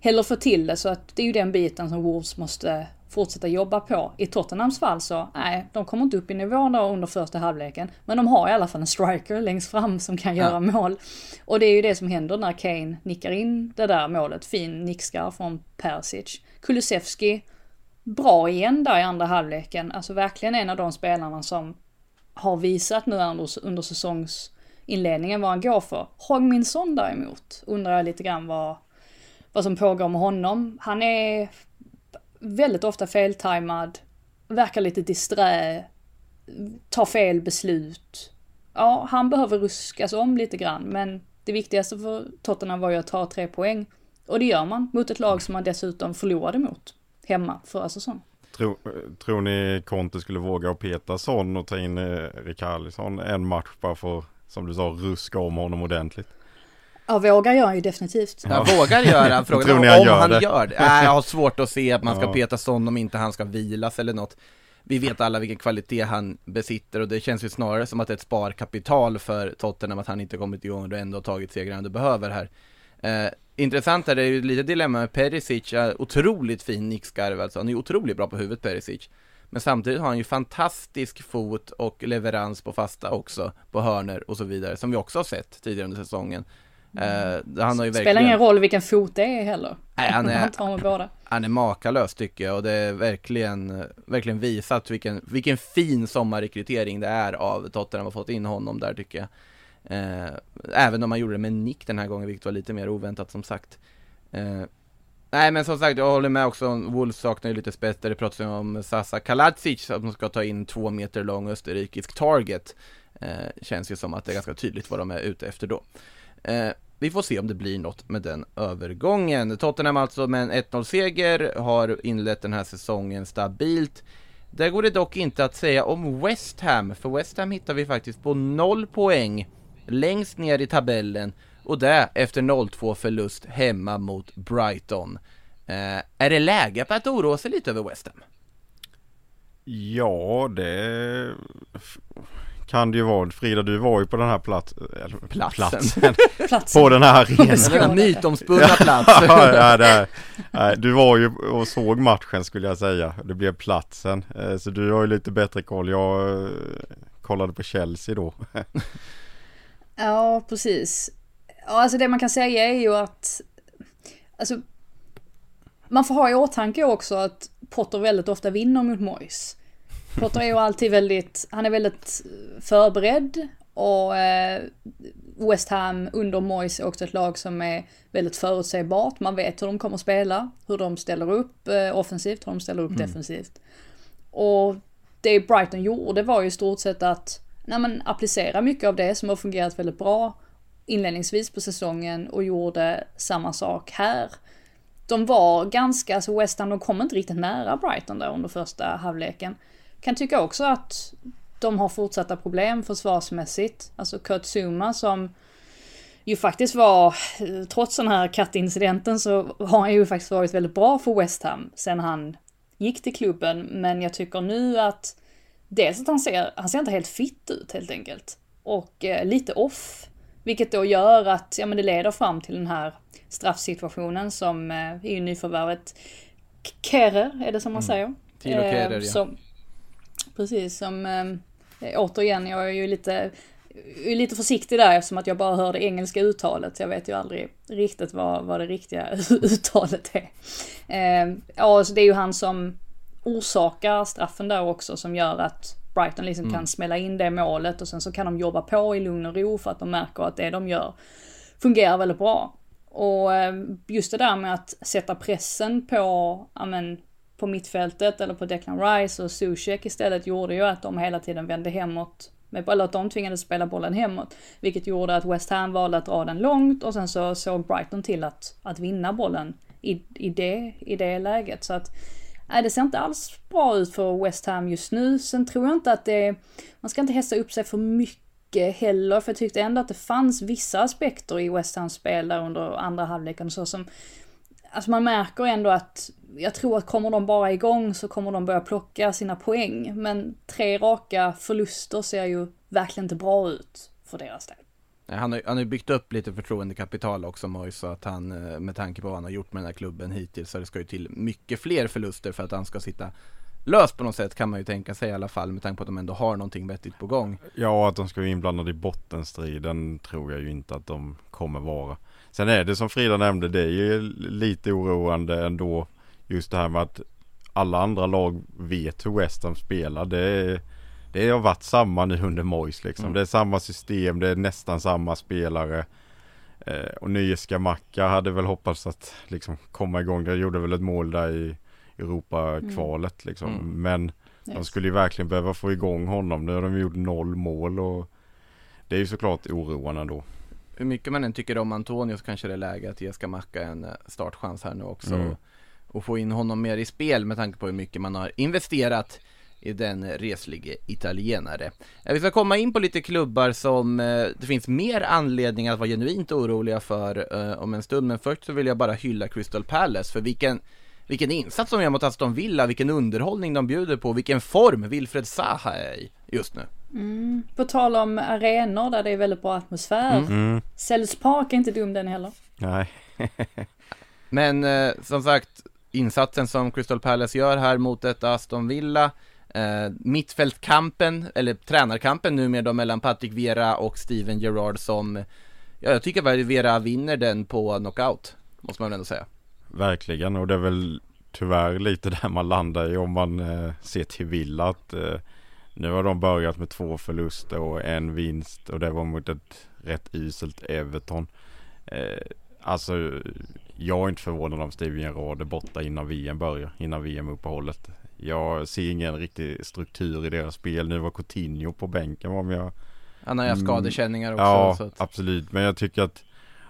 heller få till det. Så att det är ju den biten som Wolves måste fortsätta jobba på. I Tottenhams fall så, nej, de kommer inte upp i nivå då under första halvleken. Men de har i alla fall en striker längst fram som kan göra mål. Och det är ju det som händer när Kane nickar in det där målet. Fin nickskarv från Persic. Kulusevski, bra igen där i andra halvleken. Alltså verkligen en av de spelarna som har visat nu under, under säsongsinledningen vad han går för. Hogminson däremot undrar jag lite grann vad, vad som pågår med honom. Han är väldigt ofta feltajmad, verkar lite disträ, tar fel beslut. Ja, han behöver ruskas om lite grann, men det viktigaste för Tottenham var ju att ta tre poäng. Och det gör man mot ett lag som man dessutom förlorade mot hemma förra säsongen. Tror, tror ni Conte skulle våga att peta Son och ta in eh, Rikarlison en match bara för, som du sa, ruska om honom ordentligt? Ja, vågar gör han ju definitivt. Ja, vågar göra, frågan är om han, gör, han det? gör det. Nej, jag har svårt att se att man ska ja. peta Son om inte han ska vilas eller något. Vi vet alla vilken kvalitet han besitter och det känns ju snarare som att det är ett sparkapital för Tottenham att han inte kommit igång och ändå tagit segrarna du behöver här. Eh, intressant är det ju lite dilemma med Perisic, otroligt fin nickskarv alltså, han är otroligt bra på huvudet Perisic. Men samtidigt har han ju fantastisk fot och leverans på fasta också, på hörner och så vidare, som vi också har sett tidigare under säsongen. Mm. Uh, han har ju Spelar ingen roll vilken fot det är heller. Nej, han är, han, tar med båda. han är makalös tycker jag och det är verkligen, verkligen visat vilken, vilken fin sommarrekrytering det är av Tottenham har fått in honom där tycker jag. Eh, även om man gjorde det med nick den här gången, vilket var lite mer oväntat som sagt. Eh, nej men som sagt, jag håller med också, Wolves saknar ju lite spets, där det pratas ju om Sasa Kaladzic som ska ta in två meter lång österrikisk target. Eh, känns ju som att det är ganska tydligt vad de är ute efter då. Eh, vi får se om det blir något med den övergången. Tottenham alltså med en 1-0-seger har inlett den här säsongen stabilt. Där går det dock inte att säga om West Ham, för West Ham hittar vi faktiskt på noll poäng längst ner i tabellen och det efter 0-2 förlust hemma mot Brighton. Eh, är det läge på att oroa sig lite över West Ham? Ja, det kan det ju vara. Frida, du var ju på den här plats, platsen. platsen. på den här arenan. Den mytomspunna plats. ja, det, nej, du var ju och såg matchen skulle jag säga. Det blev platsen. Eh, så du har ju lite bättre koll. Jag eh, kollade på Chelsea då. Ja, precis. Ja, alltså det man kan säga är ju att, alltså, man får ha i åtanke också att Potter väldigt ofta vinner mot Moyes. Potter är ju alltid väldigt, han är väldigt förberedd och eh, West Ham under Moyes är också ett lag som är väldigt förutsägbart. Man vet hur de kommer att spela, hur de ställer upp eh, offensivt, hur de ställer upp mm. defensivt. Och det Brighton gjorde var ju i stort sett att när man applicerar mycket av det som har fungerat väldigt bra inledningsvis på säsongen och gjorde samma sak här. De var ganska, alltså West Ham, de kom inte riktigt nära Brighton där under första halvleken. Kan tycka också att de har fortsatta problem försvarsmässigt. Alltså Kurt Zuma som ju faktiskt var, trots den här kattincidenten så har han ju faktiskt varit väldigt bra för West Ham sen han gick till klubben. Men jag tycker nu att dels att han ser, han ser inte helt fit ut helt enkelt. Och eh, lite off. Vilket då gör att, ja men det leder fram till den här straffsituationen som eh, är ju nyförvärvet Kerer, är det som man mm. säger. Tilo Kerer, eh, ja. Precis, som eh, återigen, jag är ju lite är lite försiktig där eftersom att jag bara hör det engelska uttalet. Jag vet ju aldrig riktigt vad, vad det riktiga uttalet är. Eh, ja, så det är ju han som orsakar straffen där också som gör att Brighton liksom kan smälla in det målet och sen så kan de jobba på i lugn och ro för att de märker att det de gör fungerar väldigt bra. Och eh, just det där med att sätta pressen på, ja men, på mittfältet eller på Declan Rice och Zuzek istället gjorde ju att de hela tiden vände hemåt. med- Eller att de tvingades spela bollen hemåt. Vilket gjorde att West Ham valde att dra den långt och sen så såg Brighton till att, att vinna bollen i, i, det, i det läget. Så att Nej, det ser inte alls bra ut för West Ham just nu. Sen tror jag inte att det... Man ska inte hässa upp sig för mycket heller, för jag tyckte ändå att det fanns vissa aspekter i West Hams spel där under andra halvleken så som... Alltså man märker ändå att... Jag tror att kommer de bara igång så kommer de börja plocka sina poäng. Men tre raka förluster ser ju verkligen inte bra ut för deras del. Han har, han har ju byggt upp lite förtroendekapital också Moise, så att han eh, med tanke på vad han har gjort med den här klubben hittills så det ska ju till mycket fler förluster för att han ska sitta löst på något sätt kan man ju tänka sig i alla fall med tanke på att de ändå har någonting vettigt på gång. Ja, att de ska vara inblandade i bottenstriden tror jag ju inte att de kommer vara. Sen är det som Frida nämnde, det är ju lite oroande ändå. Just det här med att alla andra lag vet hur West Ham spelar. Det, är, det har varit samma nu under Moyes liksom. Mm. Det är samma system, det är nästan samma spelare. Eh, och nye Skamacka hade väl hoppats att liksom komma igång. Det gjorde väl ett mål där i Europa-kvalet liksom. Mm. Men de skulle ju verkligen behöva få igång honom. Nu har de gjort noll mål och det är ju såklart oroande då. Hur mycket man än tycker om Antonio så kanske det är läge att ge Skamacka en eh, startchans här nu också Mm. och, få in honom mer i spel med tanke på hur mycket man har investerat den reslige italienare. Eh, Vi ska komma in på lite klubbar som eh, det finns mer anledning att vara genuint oroliga för eh, om en stund, men först så vill jag bara hylla Crystal Palace för vilken vilken insats de gör mot Aston Villa, vilken underhållning de bjuder på, vilken form Wilfred Zaha är i just nu. På tal om arenor där det är väldigt bra atmosfär. Mm. Selhurst Park är inte dum den heller. Nej. Men eh, som sagt, insatsen som Crystal Palace gör här mot detta Aston Villa eh, Mittfältkampen, eller tränarkampen numera då mellan Patrick Vera och Steven Gerrard som Ja, jag tycker väl Vera vinner den på knockout Måste man väl ändå säga Verkligen och det är väl tyvärr lite där man landar i om man eh, ser till Villa att eh, nu har de börjat med två förluster och en vinst och det var mot ett rätt uselt Everton. Eh, alltså jag är inte förvånad om Steven Gerrard är borta innan VM börjar, innan VM-uppehållet. Jag ser ingen riktig struktur i deras spel. Nu var Coutinho på bänken om jag Han har ju haft Mm. skadekänningar också Ja, så att, absolut. Men jag tycker att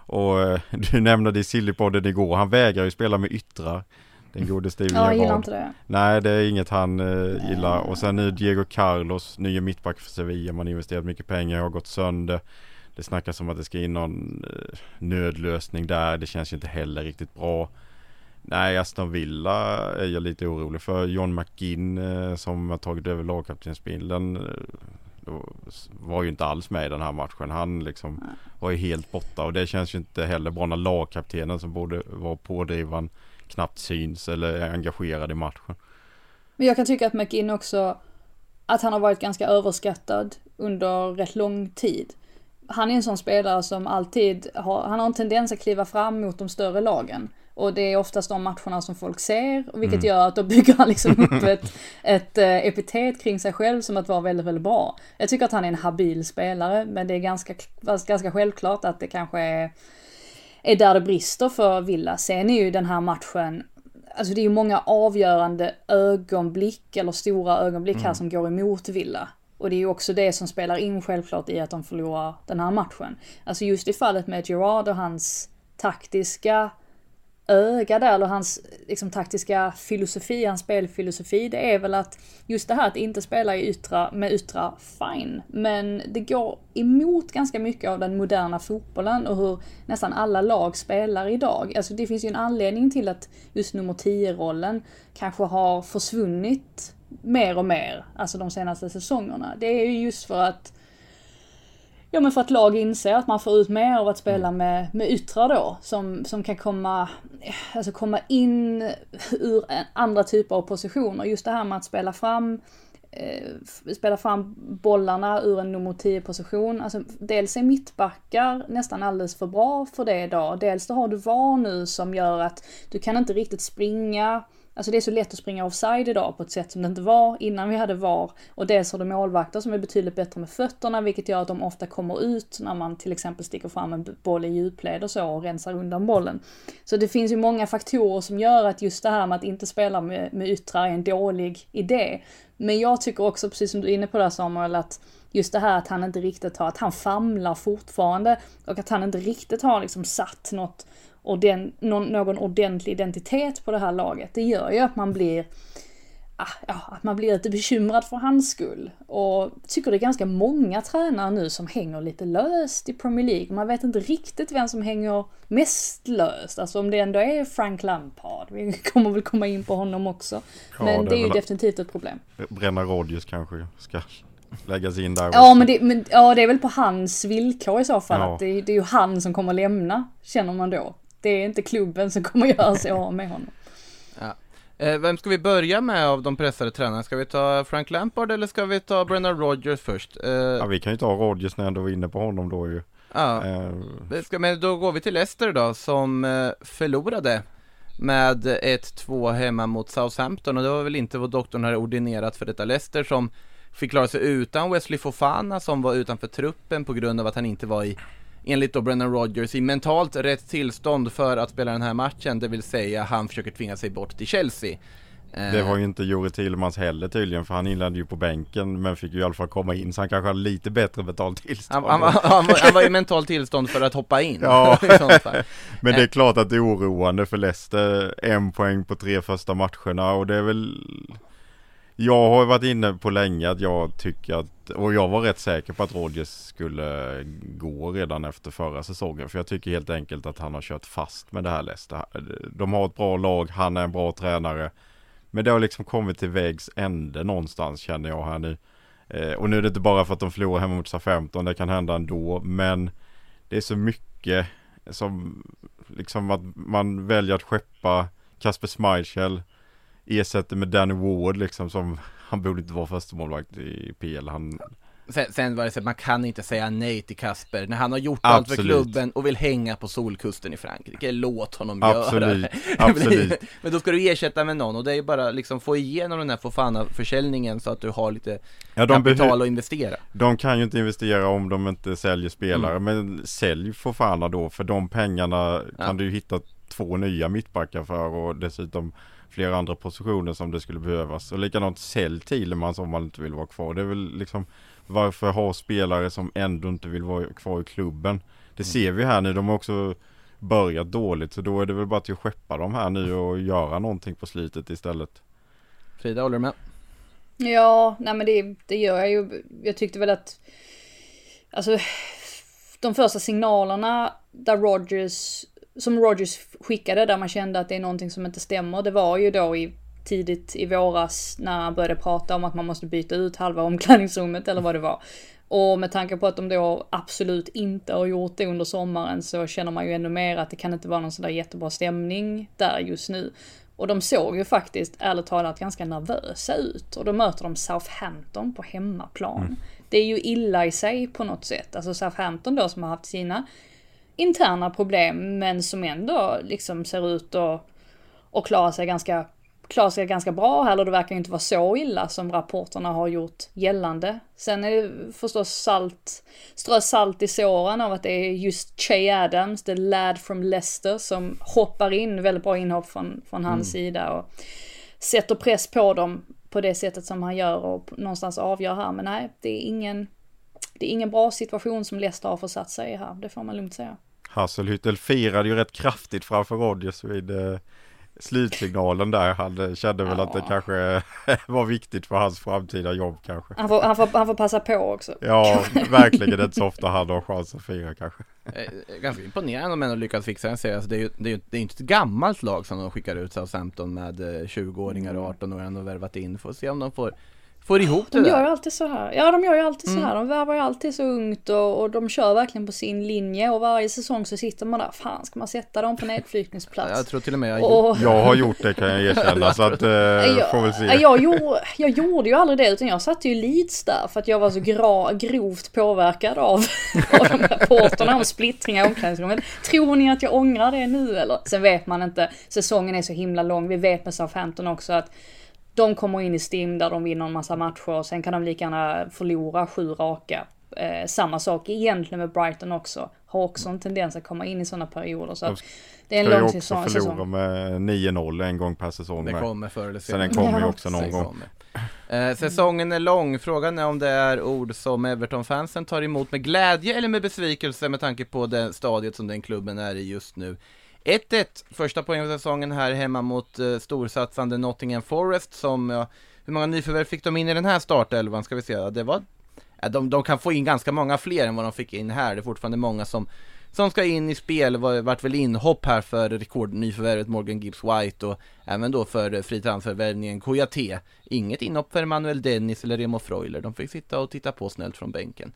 och eh, du nämnde det i Sillypodden igår. Han vägrar ju spela med yttrar. Den gode Steven Ja, jag gillar inte det. Nej, det är inget han eh, gillar. Och sen nu Diego Carlos, nya mittback för Sevilla. Man har investerat mycket pengar, har gått sönder. Det snackas om att det ska in någon eh, nödlösning där. Det känns ju inte heller riktigt bra. Nej, Aston Villa är jag lite orolig för. John McGinn eh, som har tagit över lagkaptensbindeln. Eh, var ju inte alls med i den här matchen. Han liksom var ju helt borta och det känns ju inte heller bra när lagkaptenen som borde vara pådrivaren knappt syns eller är engagerad i matchen. Men jag kan tycka att McInn också, att han har varit ganska överskattad under rätt lång tid. Han är en sån spelare som alltid har, han har en tendens att kliva fram mot de större lagen. Och det är oftast de matcherna som folk ser, vilket gör att då bygger han liksom upp ett, ett eh, epitet kring sig själv som att vara väldigt, väldigt bra. Jag tycker att han är en habil spelare, men det är ganska, ganska självklart att det kanske är, är där det brister för Villa. Sen är ju den här matchen, alltså det är ju många avgörande ögonblick eller stora ögonblick här som går emot Villa. Och det är ju också det som spelar in självklart i att de förlorar den här matchen. Alltså just i fallet med Gerard och hans taktiska öga där, eller hans liksom, taktiska filosofi, hans spelfilosofi, det är väl att just det här att inte spela i yttra, med yttra, fine. Men det går emot ganska mycket av den moderna fotbollen och hur nästan alla lag spelar idag. Alltså det finns ju en anledning till att just nummer 10-rollen kanske har försvunnit mer och mer, alltså de senaste säsongerna. Det är ju just för att Ja men för att lag inser att man får ut mer av att spela med, med yttrar då. Som, som kan komma, alltså komma in ur en- andra typer av positioner. Just det här med att spela fram eh, spela fram bollarna ur en nummer 10 position. Alltså, dels är mittbackar nästan alldeles för bra för det idag. Dels då har du VAR nu som gör att du kan inte riktigt springa Alltså det är så lätt att springa offside idag på ett sätt som det inte var innan vi hade VAR. Och dels har du målvakter som är betydligt bättre med fötterna vilket gör att de ofta kommer ut när man till exempel sticker fram en boll i djupled och så och rensar undan bollen. Så det finns ju många faktorer som gör att just det här med att inte spela med, med yttrar är en dålig idé. Men jag tycker också, precis som du är inne på där Samuel, att just det här att han inte riktigt har, att han famlar fortfarande och att han inte riktigt har liksom satt något orden, någon, någon ordentlig identitet på det här laget. Det gör ju att man blir ah, ja, att man blir lite bekymrad för hans skull. Och tycker det är ganska många tränare nu som hänger lite löst i Premier League. Man vet inte riktigt vem som hänger mest löst. Alltså om det ändå är Frank Lampard. Vi kommer väl komma in på honom också. Ja, Men det, det är ju definitivt ett problem. Bränna Rodgers kanske ska läggas in där. Ja men, det, men ja, det är väl på hans villkor i så fall. Ja. Att det, det är ju han som kommer lämna, känner man då. Det är inte klubben som kommer göra sig av med honom. Ja. Eh, vem ska vi börja med av de pressade tränarna? Ska vi ta Frank Lampard eller ska vi ta Brennan Rodgers först? Eh, ja vi kan ju ta Rodgers när ändå var inne på honom då ju. Ja, eh. ska, men då går vi till Leicester då som eh, förlorade med 1-2 hemma mot Southampton och det var väl inte vad doktorn hade ordinerat för detta Leicester som fick klara sig utan Wesley Fofana som var utanför truppen på grund av att han inte var i enligt då Brennan Rodgers i mentalt rätt tillstånd för att spela den här matchen, det vill säga han försöker tvinga sig bort till Chelsea. Det var ju inte Jure Tillemans heller tydligen för han inledde ju på bänken men fick ju i alla fall komma in så han kanske hade lite bättre betalt tillstånd. Han, han, han, han var i mentalt tillstånd för att hoppa in. Ja, men det är klart att det är oroande för Leicester. En poäng på tre första matcherna och det är väl jag har varit inne på länge att jag tycker att, och jag var rätt säker på att Rodgers skulle gå redan efter förra säsongen. För jag tycker helt enkelt att han har kört fast med det här Leicester. De har ett bra lag, han är en bra tränare. Men det har liksom kommit till vägs ände någonstans känner jag här nu. Eh, och nu är det inte bara för att de förlorar hemma mot SA-15, det kan hända ändå. Men det är så mycket som liksom att man väljer att skeppa Kasper Schmeichel ersätter med Danny Ward liksom som han borde inte vara första målvakt i PL. Han... Sen, sen var det så att man kan inte säga nej till Kasper när han har gjort Absolut. allt för klubben och vill hänga på solkusten i Frankrike. Låt honom Absolut. göra det. Absolut. Men då ska du ersätta med någon och det är ju bara liksom få igenom den här Fofana-försäljningen så att du har lite ja, kapital att investera. De kan ju inte investera om de inte säljer spelare, mm. men sälj Fofana då för de pengarna ja. kan du ju hitta två nya mittbackar för och dessutom flera andra positioner som det skulle behövas. Och likadant sälj Thielemans om man inte vill vara kvar. Det är väl liksom varför ha spelare som ändå inte vill vara kvar i klubben. Det mm. ser vi här nu. De har också börjat dåligt så då är det väl bara till att skeppa dem här nu och göra någonting på slutet istället. Frida, håller du med? Ja, nej men det, det gör jag ju. Jag tyckte väl att Alltså de första signalerna där Rogers som Rogers skickade där man kände att det är någonting som inte stämmer. Det var ju då i tidigt i våras när han började prata om att man måste byta ut halva omklädningsrummet eller vad det var. Och med tanke på att de då absolut inte har gjort det under sommaren så känner man ju ännu mer att det kan inte vara någon sån där jättebra stämning där just nu. Och de såg ju faktiskt, ärligt talat, ganska nervösa ut. Och då möter de Southampton på hemmaplan. Mm. Det är ju illa i sig på något sätt. Alltså Southampton då som har haft sina interna problem men som ändå liksom ser ut att, att klara sig ganska klarar sig ganska bra här, eller det verkar inte vara så illa som rapporterna har gjort gällande. Sen är det förstås salt, strö salt i såren av att det är just Che Adams, the lad from Leicester, som hoppar in, väldigt bra inhopp från, från hans mm. sida och sätter press på dem på det sättet som han gör och någonstans avgör här. Men nej, det är ingen, det är ingen bra situation som Leicester har försatt sig i här, det får man lugnt säga. Hasselhüttel firade ju rätt kraftigt framför Rodgers vid eh, slutsignalen där. Han kände väl ja. att det kanske var viktigt för hans framtida jobb kanske. Han får, han får, han får passa på också. Ja, verkligen. Inte så ofta han har chans att fira kanske. Eh, ganska imponerande om ändå lyckats fixa en serie. Alltså det är ju det är, det är inte ett gammalt lag som de skickar ut Southampton med 20-åringar eh, och 18-åringar och värvat in. Får se om de får får ihop det De gör alltid så här. Ja, de gör ju alltid Mm. så här. De värvar ju alltid så ungt och, och de kör verkligen på sin linje och varje säsong så sitter man där. Fan, ska man sätta dem på nedflyttningsplats? Jag tror till och med jag har och, Jag har gjort det kan jag erkänna så att eh, jag, får väl se. jag, gjorde, jag gjorde ju aldrig det utan jag satte ju Leeds där för att jag var så gra, grovt påverkad av, av de rapporterna om splittringar i omklädningsrummet. Tror ni att jag ångrar det nu eller? Sen vet man inte. Säsongen är så himla lång. Vi vet med Southampton också att de kommer in i stim där de vinner en massa matcher och sen kan de lika gärna förlora sju raka. Eh, samma sak egentligen med Brighton också. Har också en tendens att komma in i sådana perioder. Så att det är en Ska ju lång också säsong. förlora säsong. med 9-0 en gång per säsong. Det kommer förr eller senare. den kommer ju också någon gång. Eh, säsongen är lång, frågan är om det är ord som Everton-fansen tar emot med glädje eller med besvikelse med tanke på det stadiet som den klubben är i just nu. 1-1, första poängen för säsongen här hemma mot eh, storsatsande Nottingham Forest som, ja, hur många nyförvärv fick de in i den här startelvan ska vi se, ja, det var, ja, de, de kan få in ganska många fler än vad de fick in här, det är fortfarande många som som ska in i spel, var, vart väl inhopp här för rekordnyförvärvet Morgan Gibbs White och även då för eh, fri transfervärvningen Kouyaté. Inget inhopp för Manuel Dennis eller Remo Freuler, de fick sitta och titta på snällt från bänken.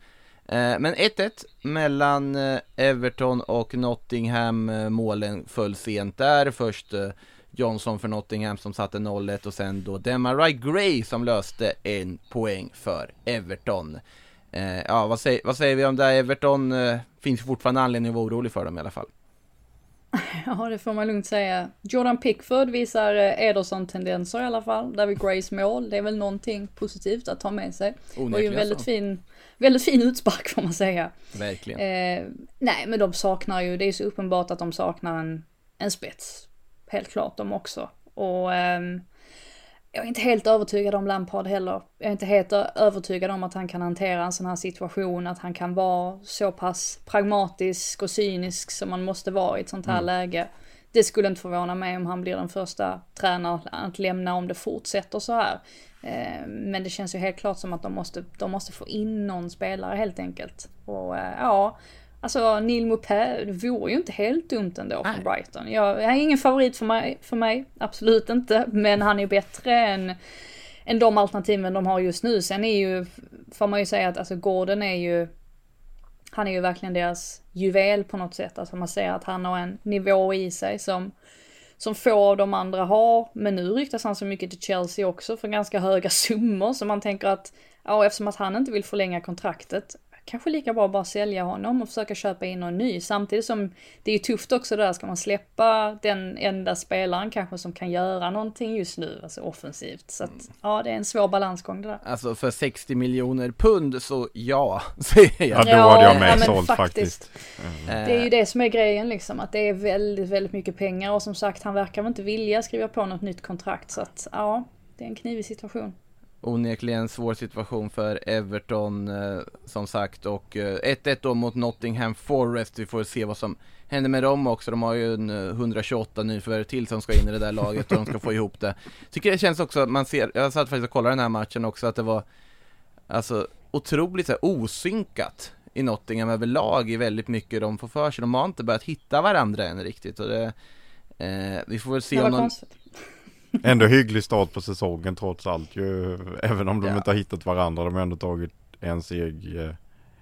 Eh, Men 1-1 mellan eh, Everton och Nottingham, Eh, målen föll sent där, först Johnson för Nottingham som satte 0-1 och sen då Demarai Gray som löste en poäng för Everton. Ja, vad säger, vad säger vi om det? här? Everton finns fortfarande anledning att vara orolig för dem i alla fall. Ja, det får man lugnt säga. Jordan Pickford visar Ederson-tendenser i alla fall. David Grays mål, det är väl någonting positivt att ta med sig. Det var ju Onekligen väldigt så. fin, väldigt fin utspark får man säga. Verkligen. Eh, nej, men de saknar ju, det är så uppenbart att de saknar en, en spets. Helt klart de också. Och ehm, jag är inte helt övertygad om Lampard heller. Jag är inte helt övertygad om att han kan hantera en sån här situation, att han kan vara så pass pragmatisk och cynisk som man måste vara i ett sånt här läge. Det skulle inte förvåna mig om han blir den första tränaren att lämna om det fortsätter så här. Eh, Men det känns ju helt klart som att de måste, de måste få in någon spelare helt enkelt. Och eh, ja, alltså Neil det vore ju inte helt dumt ändå Nej. Brighton. Jag, jag är ingen favorit för mig, för mig, absolut inte. Men han är bättre än, än de alternativen de har just nu. Sen är ju, får man ju säga att alltså Gordon är ju, han är ju verkligen deras juvel på något sätt. Alltså man ser att han har en nivå i sig som, som få av de andra har. Men nu ryktas han så mycket till Chelsea också för ganska höga summor. Så man tänker att, ja eftersom att han inte vill förlänga kontraktet, kanske lika bra bara sälja honom och försöka köpa in någon ny. Samtidigt som det är ju tufft också där, ska man släppa den enda spelaren kanske som kan göra någonting just nu, alltså offensivt. Så att, ja, det är en svår balansgång det där. Alltså för 60 miljoner pund så ja, säger Ja, jag. då Ja, hade jag ja, med men sålt faktiskt. faktiskt. Eh, Det är ju det som är grejen liksom, att det är väldigt, väldigt mycket pengar och som sagt, han verkar väl inte vilja skriva på något nytt kontrakt. Så att, ja, det är en knivig situation. Onekligen svår situation för Everton eh, som sagt och eh, 1-1 då mot Nottingham Forest. Vi får se vad som händer med dem också. De har ju en eh, 128 nyförvärv till som ska in i det där laget och de ska få ihop det. Tycker det känns också, man ser, jag satt faktiskt och kollade den här matchen också, att det var alltså otroligt så här, osynkat i Nottingham överlag i väldigt mycket de får för sig. De har inte börjat hitta varandra än riktigt och det eh, vi får väl se om någon, konstigt. Ändå hygglig start på säsongen trots allt ju. Även om de Ja. inte har hittat varandra. De har ändå tagit en seg, eh,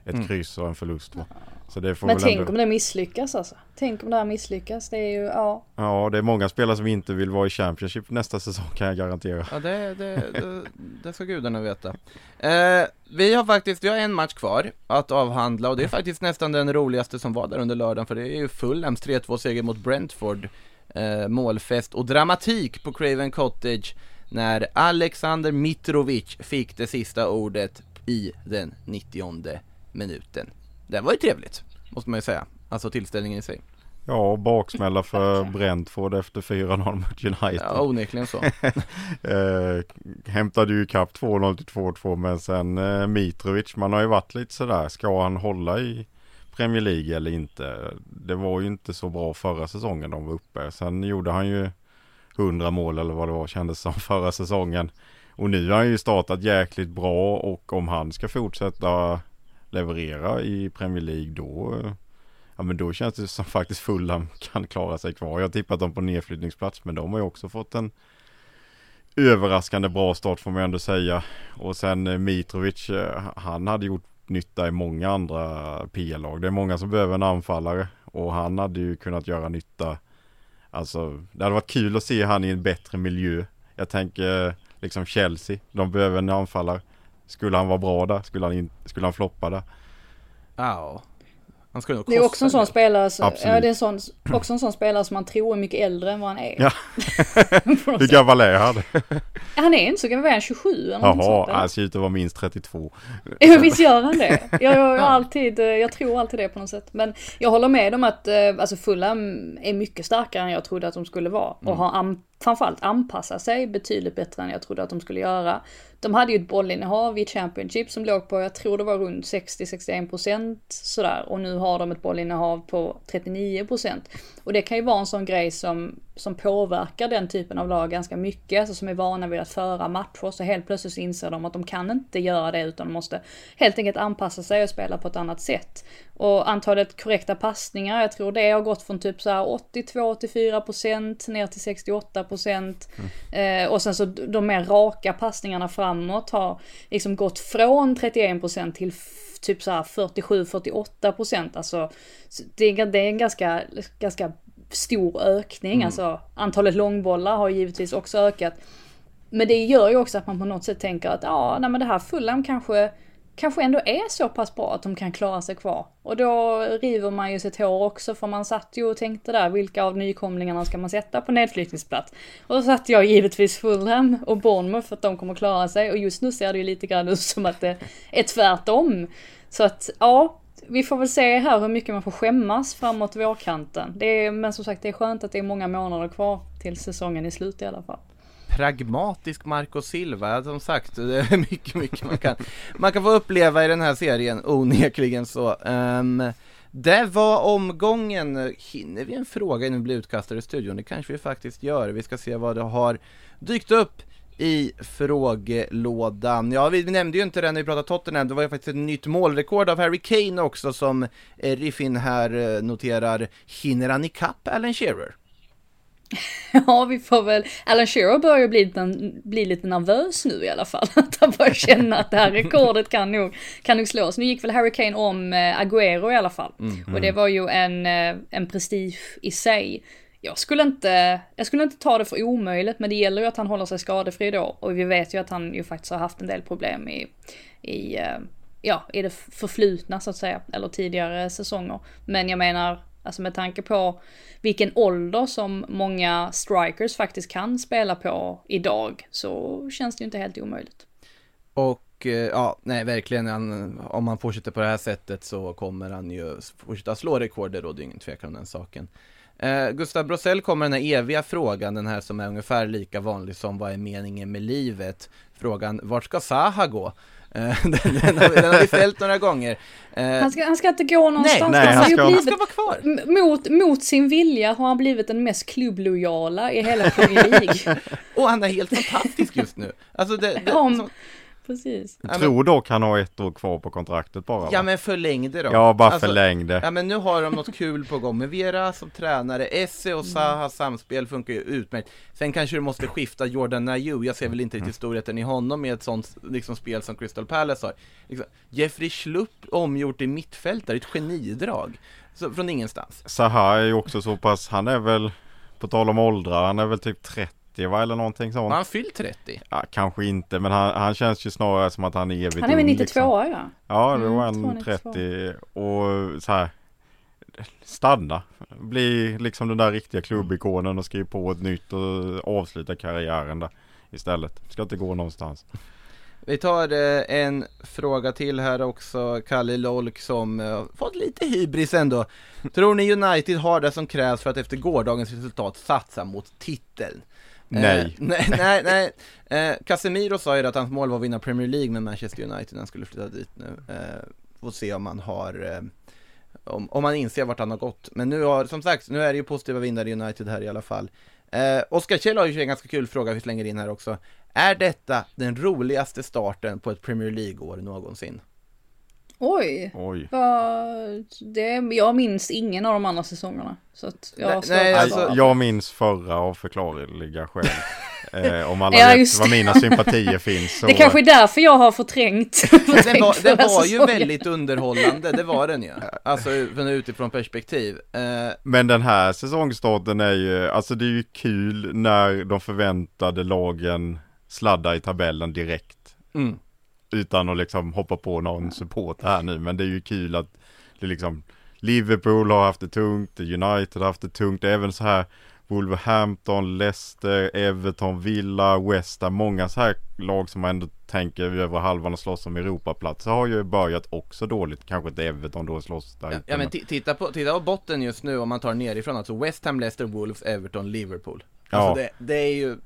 ett Mm. kryss och en förlust. Va? Så det får Men väl tänk ändå... om det misslyckas alltså. Tänk om det här misslyckas. Det är ju, ja. Ja, det är många spelare som inte vill vara i Championship nästa säsong kan jag garantera. Ja, det, det, det, det ska gudarna veta. Eh, vi har faktiskt, vi har en match kvar att avhandla och det är faktiskt nästan den roligaste som var där under lördagen för det är ju Fulhams 3-2 seger mot Brentford. Eh, målfest och dramatik på Craven Cottage när Alexander Mitrovic fick det sista ordet i den 90 minuten. Det var ju trevligt, måste man ju säga. Alltså tillställningen i sig. Ja, baksmälla för Brentford efter 4-0 mot United. Ja, onekligen så. eh, hämtade ju ikapp 2-0 till 2-2 men sen eh, Mitrovic, man har ju varit lite sådär, ska han hålla i Premier League eller inte? Det var ju inte så bra förra säsongen de var uppe. Sen gjorde han ju 100 mål eller vad det var kändes som förra säsongen. Och nu har han ju startat jäkligt bra och om han ska fortsätta leverera i Premier League då Ja men då känns det som faktiskt Fulham kan klara sig kvar. Jag har tippat dem på nedflyttningsplats men de har ju också fått en överraskande bra start får man ändå säga. Och sen eh, Mitrovic, eh, han hade gjort nytta i många andra PL-lag. Det är många som behöver en anfallare och han hade ju kunnat göra nytta. Alltså, det hade varit kul att se han i en bättre miljö. Jag tänker liksom Chelsea, de behöver en anfallare. Skulle han vara bra där? Skulle han, in, skulle han floppa där? Ja. Han skulle nog Det är också en sån spelare, som, ja, det är sån, också en sån spelare som man tror är mycket äldre än vad han är. Ja. Hur gammal är han? Han är inte så gammal, är han 27 eller något Jaha, sånt? han ser ut att vara minst 32. Ja visst gör han det. Jag, jag, jag, alltid, eh, jag tror alltid det på något sätt. Men jag håller med om att eh, alltså Fulham är mycket starkare än jag trodde att de skulle vara. Och har an, framförallt anpassa sig betydligt bättre än jag trodde att de skulle göra. De hade ju ett bollinnehav i Championship som låg på, jag tror det var runt 60-61% sådär. Och nu har de ett bollinnehav på 39%. Och det kan ju vara en sån grej som, som påverkar den typen av lag ganska mycket. Alltså som är vana vid att föra matcher. Så helt plötsligt så inser de att de kan inte göra det utan de måste helt enkelt anpassa sig och spela på ett annat sätt. Och antalet korrekta passningar, jag tror det har gått från typ så här 82-84% ner till 68%. Eh, och sen så de mer raka passningarna framåt har liksom gått från 31% till f- typ så här 47-48%. Alltså så det är, det är en ganska, ganska stor ökning. Alltså antalet långbollar har givetvis också ökat. Men det gör ju också att man på något sätt tänker att ja, nej men det här Fulham kanske, kanske ändå är så pass bra att de kan klara sig kvar. Och då river man ju sitt hår också för man satt ju och tänkte där vilka av nykomlingarna ska man sätta på nedflyttningsplats. Och då satte jag givetvis Fulham och Bournemouth för att de kommer klara sig och just nu ser det ju lite grann ut som att det är tvärtom. Så att ja, vi får väl se här hur mycket man får skämmas framåt vårkanten. Det är, men som sagt det är skönt att det är många månader kvar till säsongen är slut i alla fall pragmatisk Marco Silva, som sagt, det är mycket, mycket man kan, man kan få uppleva i den här serien, onekligen så. Um, det var omgången, hinner vi en fråga innan vi blir utkastade i studion? Det kanske vi faktiskt gör, vi ska se vad det har dykt upp i frågelådan. Ja, vi nämnde ju inte det när vi pratade Tottenham, det var ju faktiskt ett nytt målrekord av Harry Kane också som Riffin här eh, noterar. Hinner han ikapp Alan Shearer? Ja, vi får väl... Alan Shearer börjar bli, lite- bli lite nervös nu i alla fall. Att han börjar känna att det här rekordet kan nog, kan nog slås. Nu gick väl Harry Kane om eh, Agüero i alla fall. Och det var ju en, eh, en prestige i sig. Jag skulle, inte, jag skulle inte ta det för omöjligt, men det gäller ju att han håller sig skadefri då. Och vi vet ju att han ju faktiskt har haft en del problem i, i, eh, ja, i det förflutna så att säga, eller tidigare säsonger. Men jag menar, alltså med tanke på vilken ålder som många strikers faktiskt kan spela på idag så känns det ju inte helt omöjligt. Och eh, ja, nej verkligen, han, om han fortsätter på det här sättet så kommer han ju fortsätta slå rekord, det det ju ingen tvekan om den saken. Eh, Gustav Brosell kommer den här eviga frågan, den här som är ungefär lika vanlig som vad är meningen med livet? Frågan, vart ska Saha gå? Eh, den, den, har, den har vi ställt några gånger. Eh, Han ska, han ska inte gå någonstans. nej, han, han ska- han blivit, ska vara kvar! mot, mot sin vilja har han blivit den mest klubblojala i hela Premier League. Och han är helt fantastisk just nu. Alltså det, det, Om- som, Precis. Ja, men- Tror dock han har ett år kvar på kontraktet bara. ja va? men förläng det då. ja bara Alltså, förläng det. Ja men nu har de något kul på gång med Vera som tränare, Esse och Sahas samspel funkar ju utmärkt. Sen kanske du måste skifta Jordan Nayu, jag ser väl inte riktigt storheten i honom med ett sånt liksom, spel som Crystal Palace har. Liksom, Jeffrey Schlupp omgjort i mittfältare, ett genidrag. Så, från ingenstans. Zaha är ju också så pass, han är väl, på tal om åldrar, han är väl typ 30 va eller någonting Har sånt. han fyllt 30? Ja, kanske inte men han, han känns ju snarare som att han är evigt Han är väl ung, 92 liksom. ja. Ja det Mm, var han en är 30 och så här Stanna, bli liksom den där riktiga klubbikonen och skriva på ett nytt och avsluta karriären där istället. Ska inte gå någonstans. Vi tar eh, en fråga till här också, Kalle Lolk som eh, fått lite hybris ändå. Tror ni United har det som krävs för att efter gårdagens resultat satsa mot titeln? Nej. Eh, nej, nej, nej. Eh, Casemiro sa ju att hans mål var att vinna Premier League med Manchester United när han skulle flytta dit nu. Eh, får se om han har, eh, om, om han inser vart han har gått. Men nu har, som sagt, nu är det ju positiva vindar i United här i alla fall. Eh, Oskar Kjell har ju en ganska kul fråga vi slänger in här också. Är detta den roligaste starten på ett Premier League-år någonsin? Oj. Oj. Vad, det, jag minns ingen av de andra säsongerna. Så att jag Nej, nej, alltså-. Jag minns förra av förklarliga skäl. Eh, om alla Ja, vet var det. mina sympatier finns. Så, Det kanske är därför jag har förträngt. Förträngt den var, förra var ju väldigt underhållande, det var den ju. Alltså från utifrån perspektiv. Eh, Men den här säsongstarten är ju, alltså det är ju kul när de förväntade lagen sladdar i tabellen direkt. mm. Utan att liksom hoppa på någon support här nu. Men det är ju kul att det liksom Liverpool har haft det tungt, United har haft det tungt, även så här Wolverhampton, Leicester, Everton, Villa, West Ham, många så här lag som man ändå tänker över halvan och slåss om Europaplatser har ju börjat också dåligt. Kanske inte Everton då slåss där Ja, ja men ti- titta på, titta på botten just nu om man tar nerifrån, alltså West Ham, Leicester, Wolves, Everton, Liverpool. Alltså Ja. det, det är ju,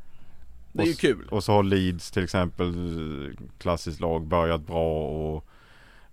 det är ju kul. Och så har Leeds till exempel, klassiskt lag, börjat bra och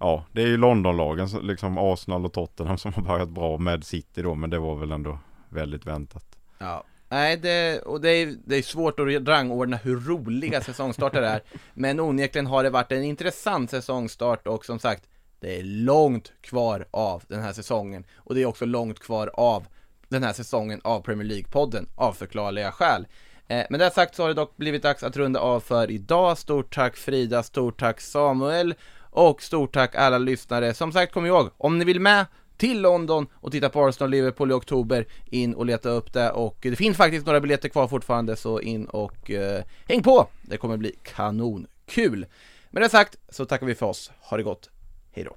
Ja, det är ju Londonlagen, liksom Arsenal och Tottenham som har börjat bra med City då, men det var väl ändå väldigt väntat. Ja. Nej, det, och det är, det är svårt att rangordna hur roliga säsongstarter är. Men onekligen har det varit en intressant säsongstart och som sagt, det är långt kvar av den här säsongen. Och det är också långt kvar av den här säsongen av Premier League-podden, av förklarliga skäl. Eh, Men det sagt så har det dock blivit dags att runda av för idag. Stort tack Frida, stort tack Samuel och stort tack alla lyssnare. Som sagt, kom ihåg, om ni vill med till London och titta på Arsenal Liverpool i oktober, in och leta upp det och det finns faktiskt några biljetter kvar fortfarande så in och eh, häng på! Det kommer bli kanonkul! Med det sagt så tackar vi för oss, ha det gott, hejdå!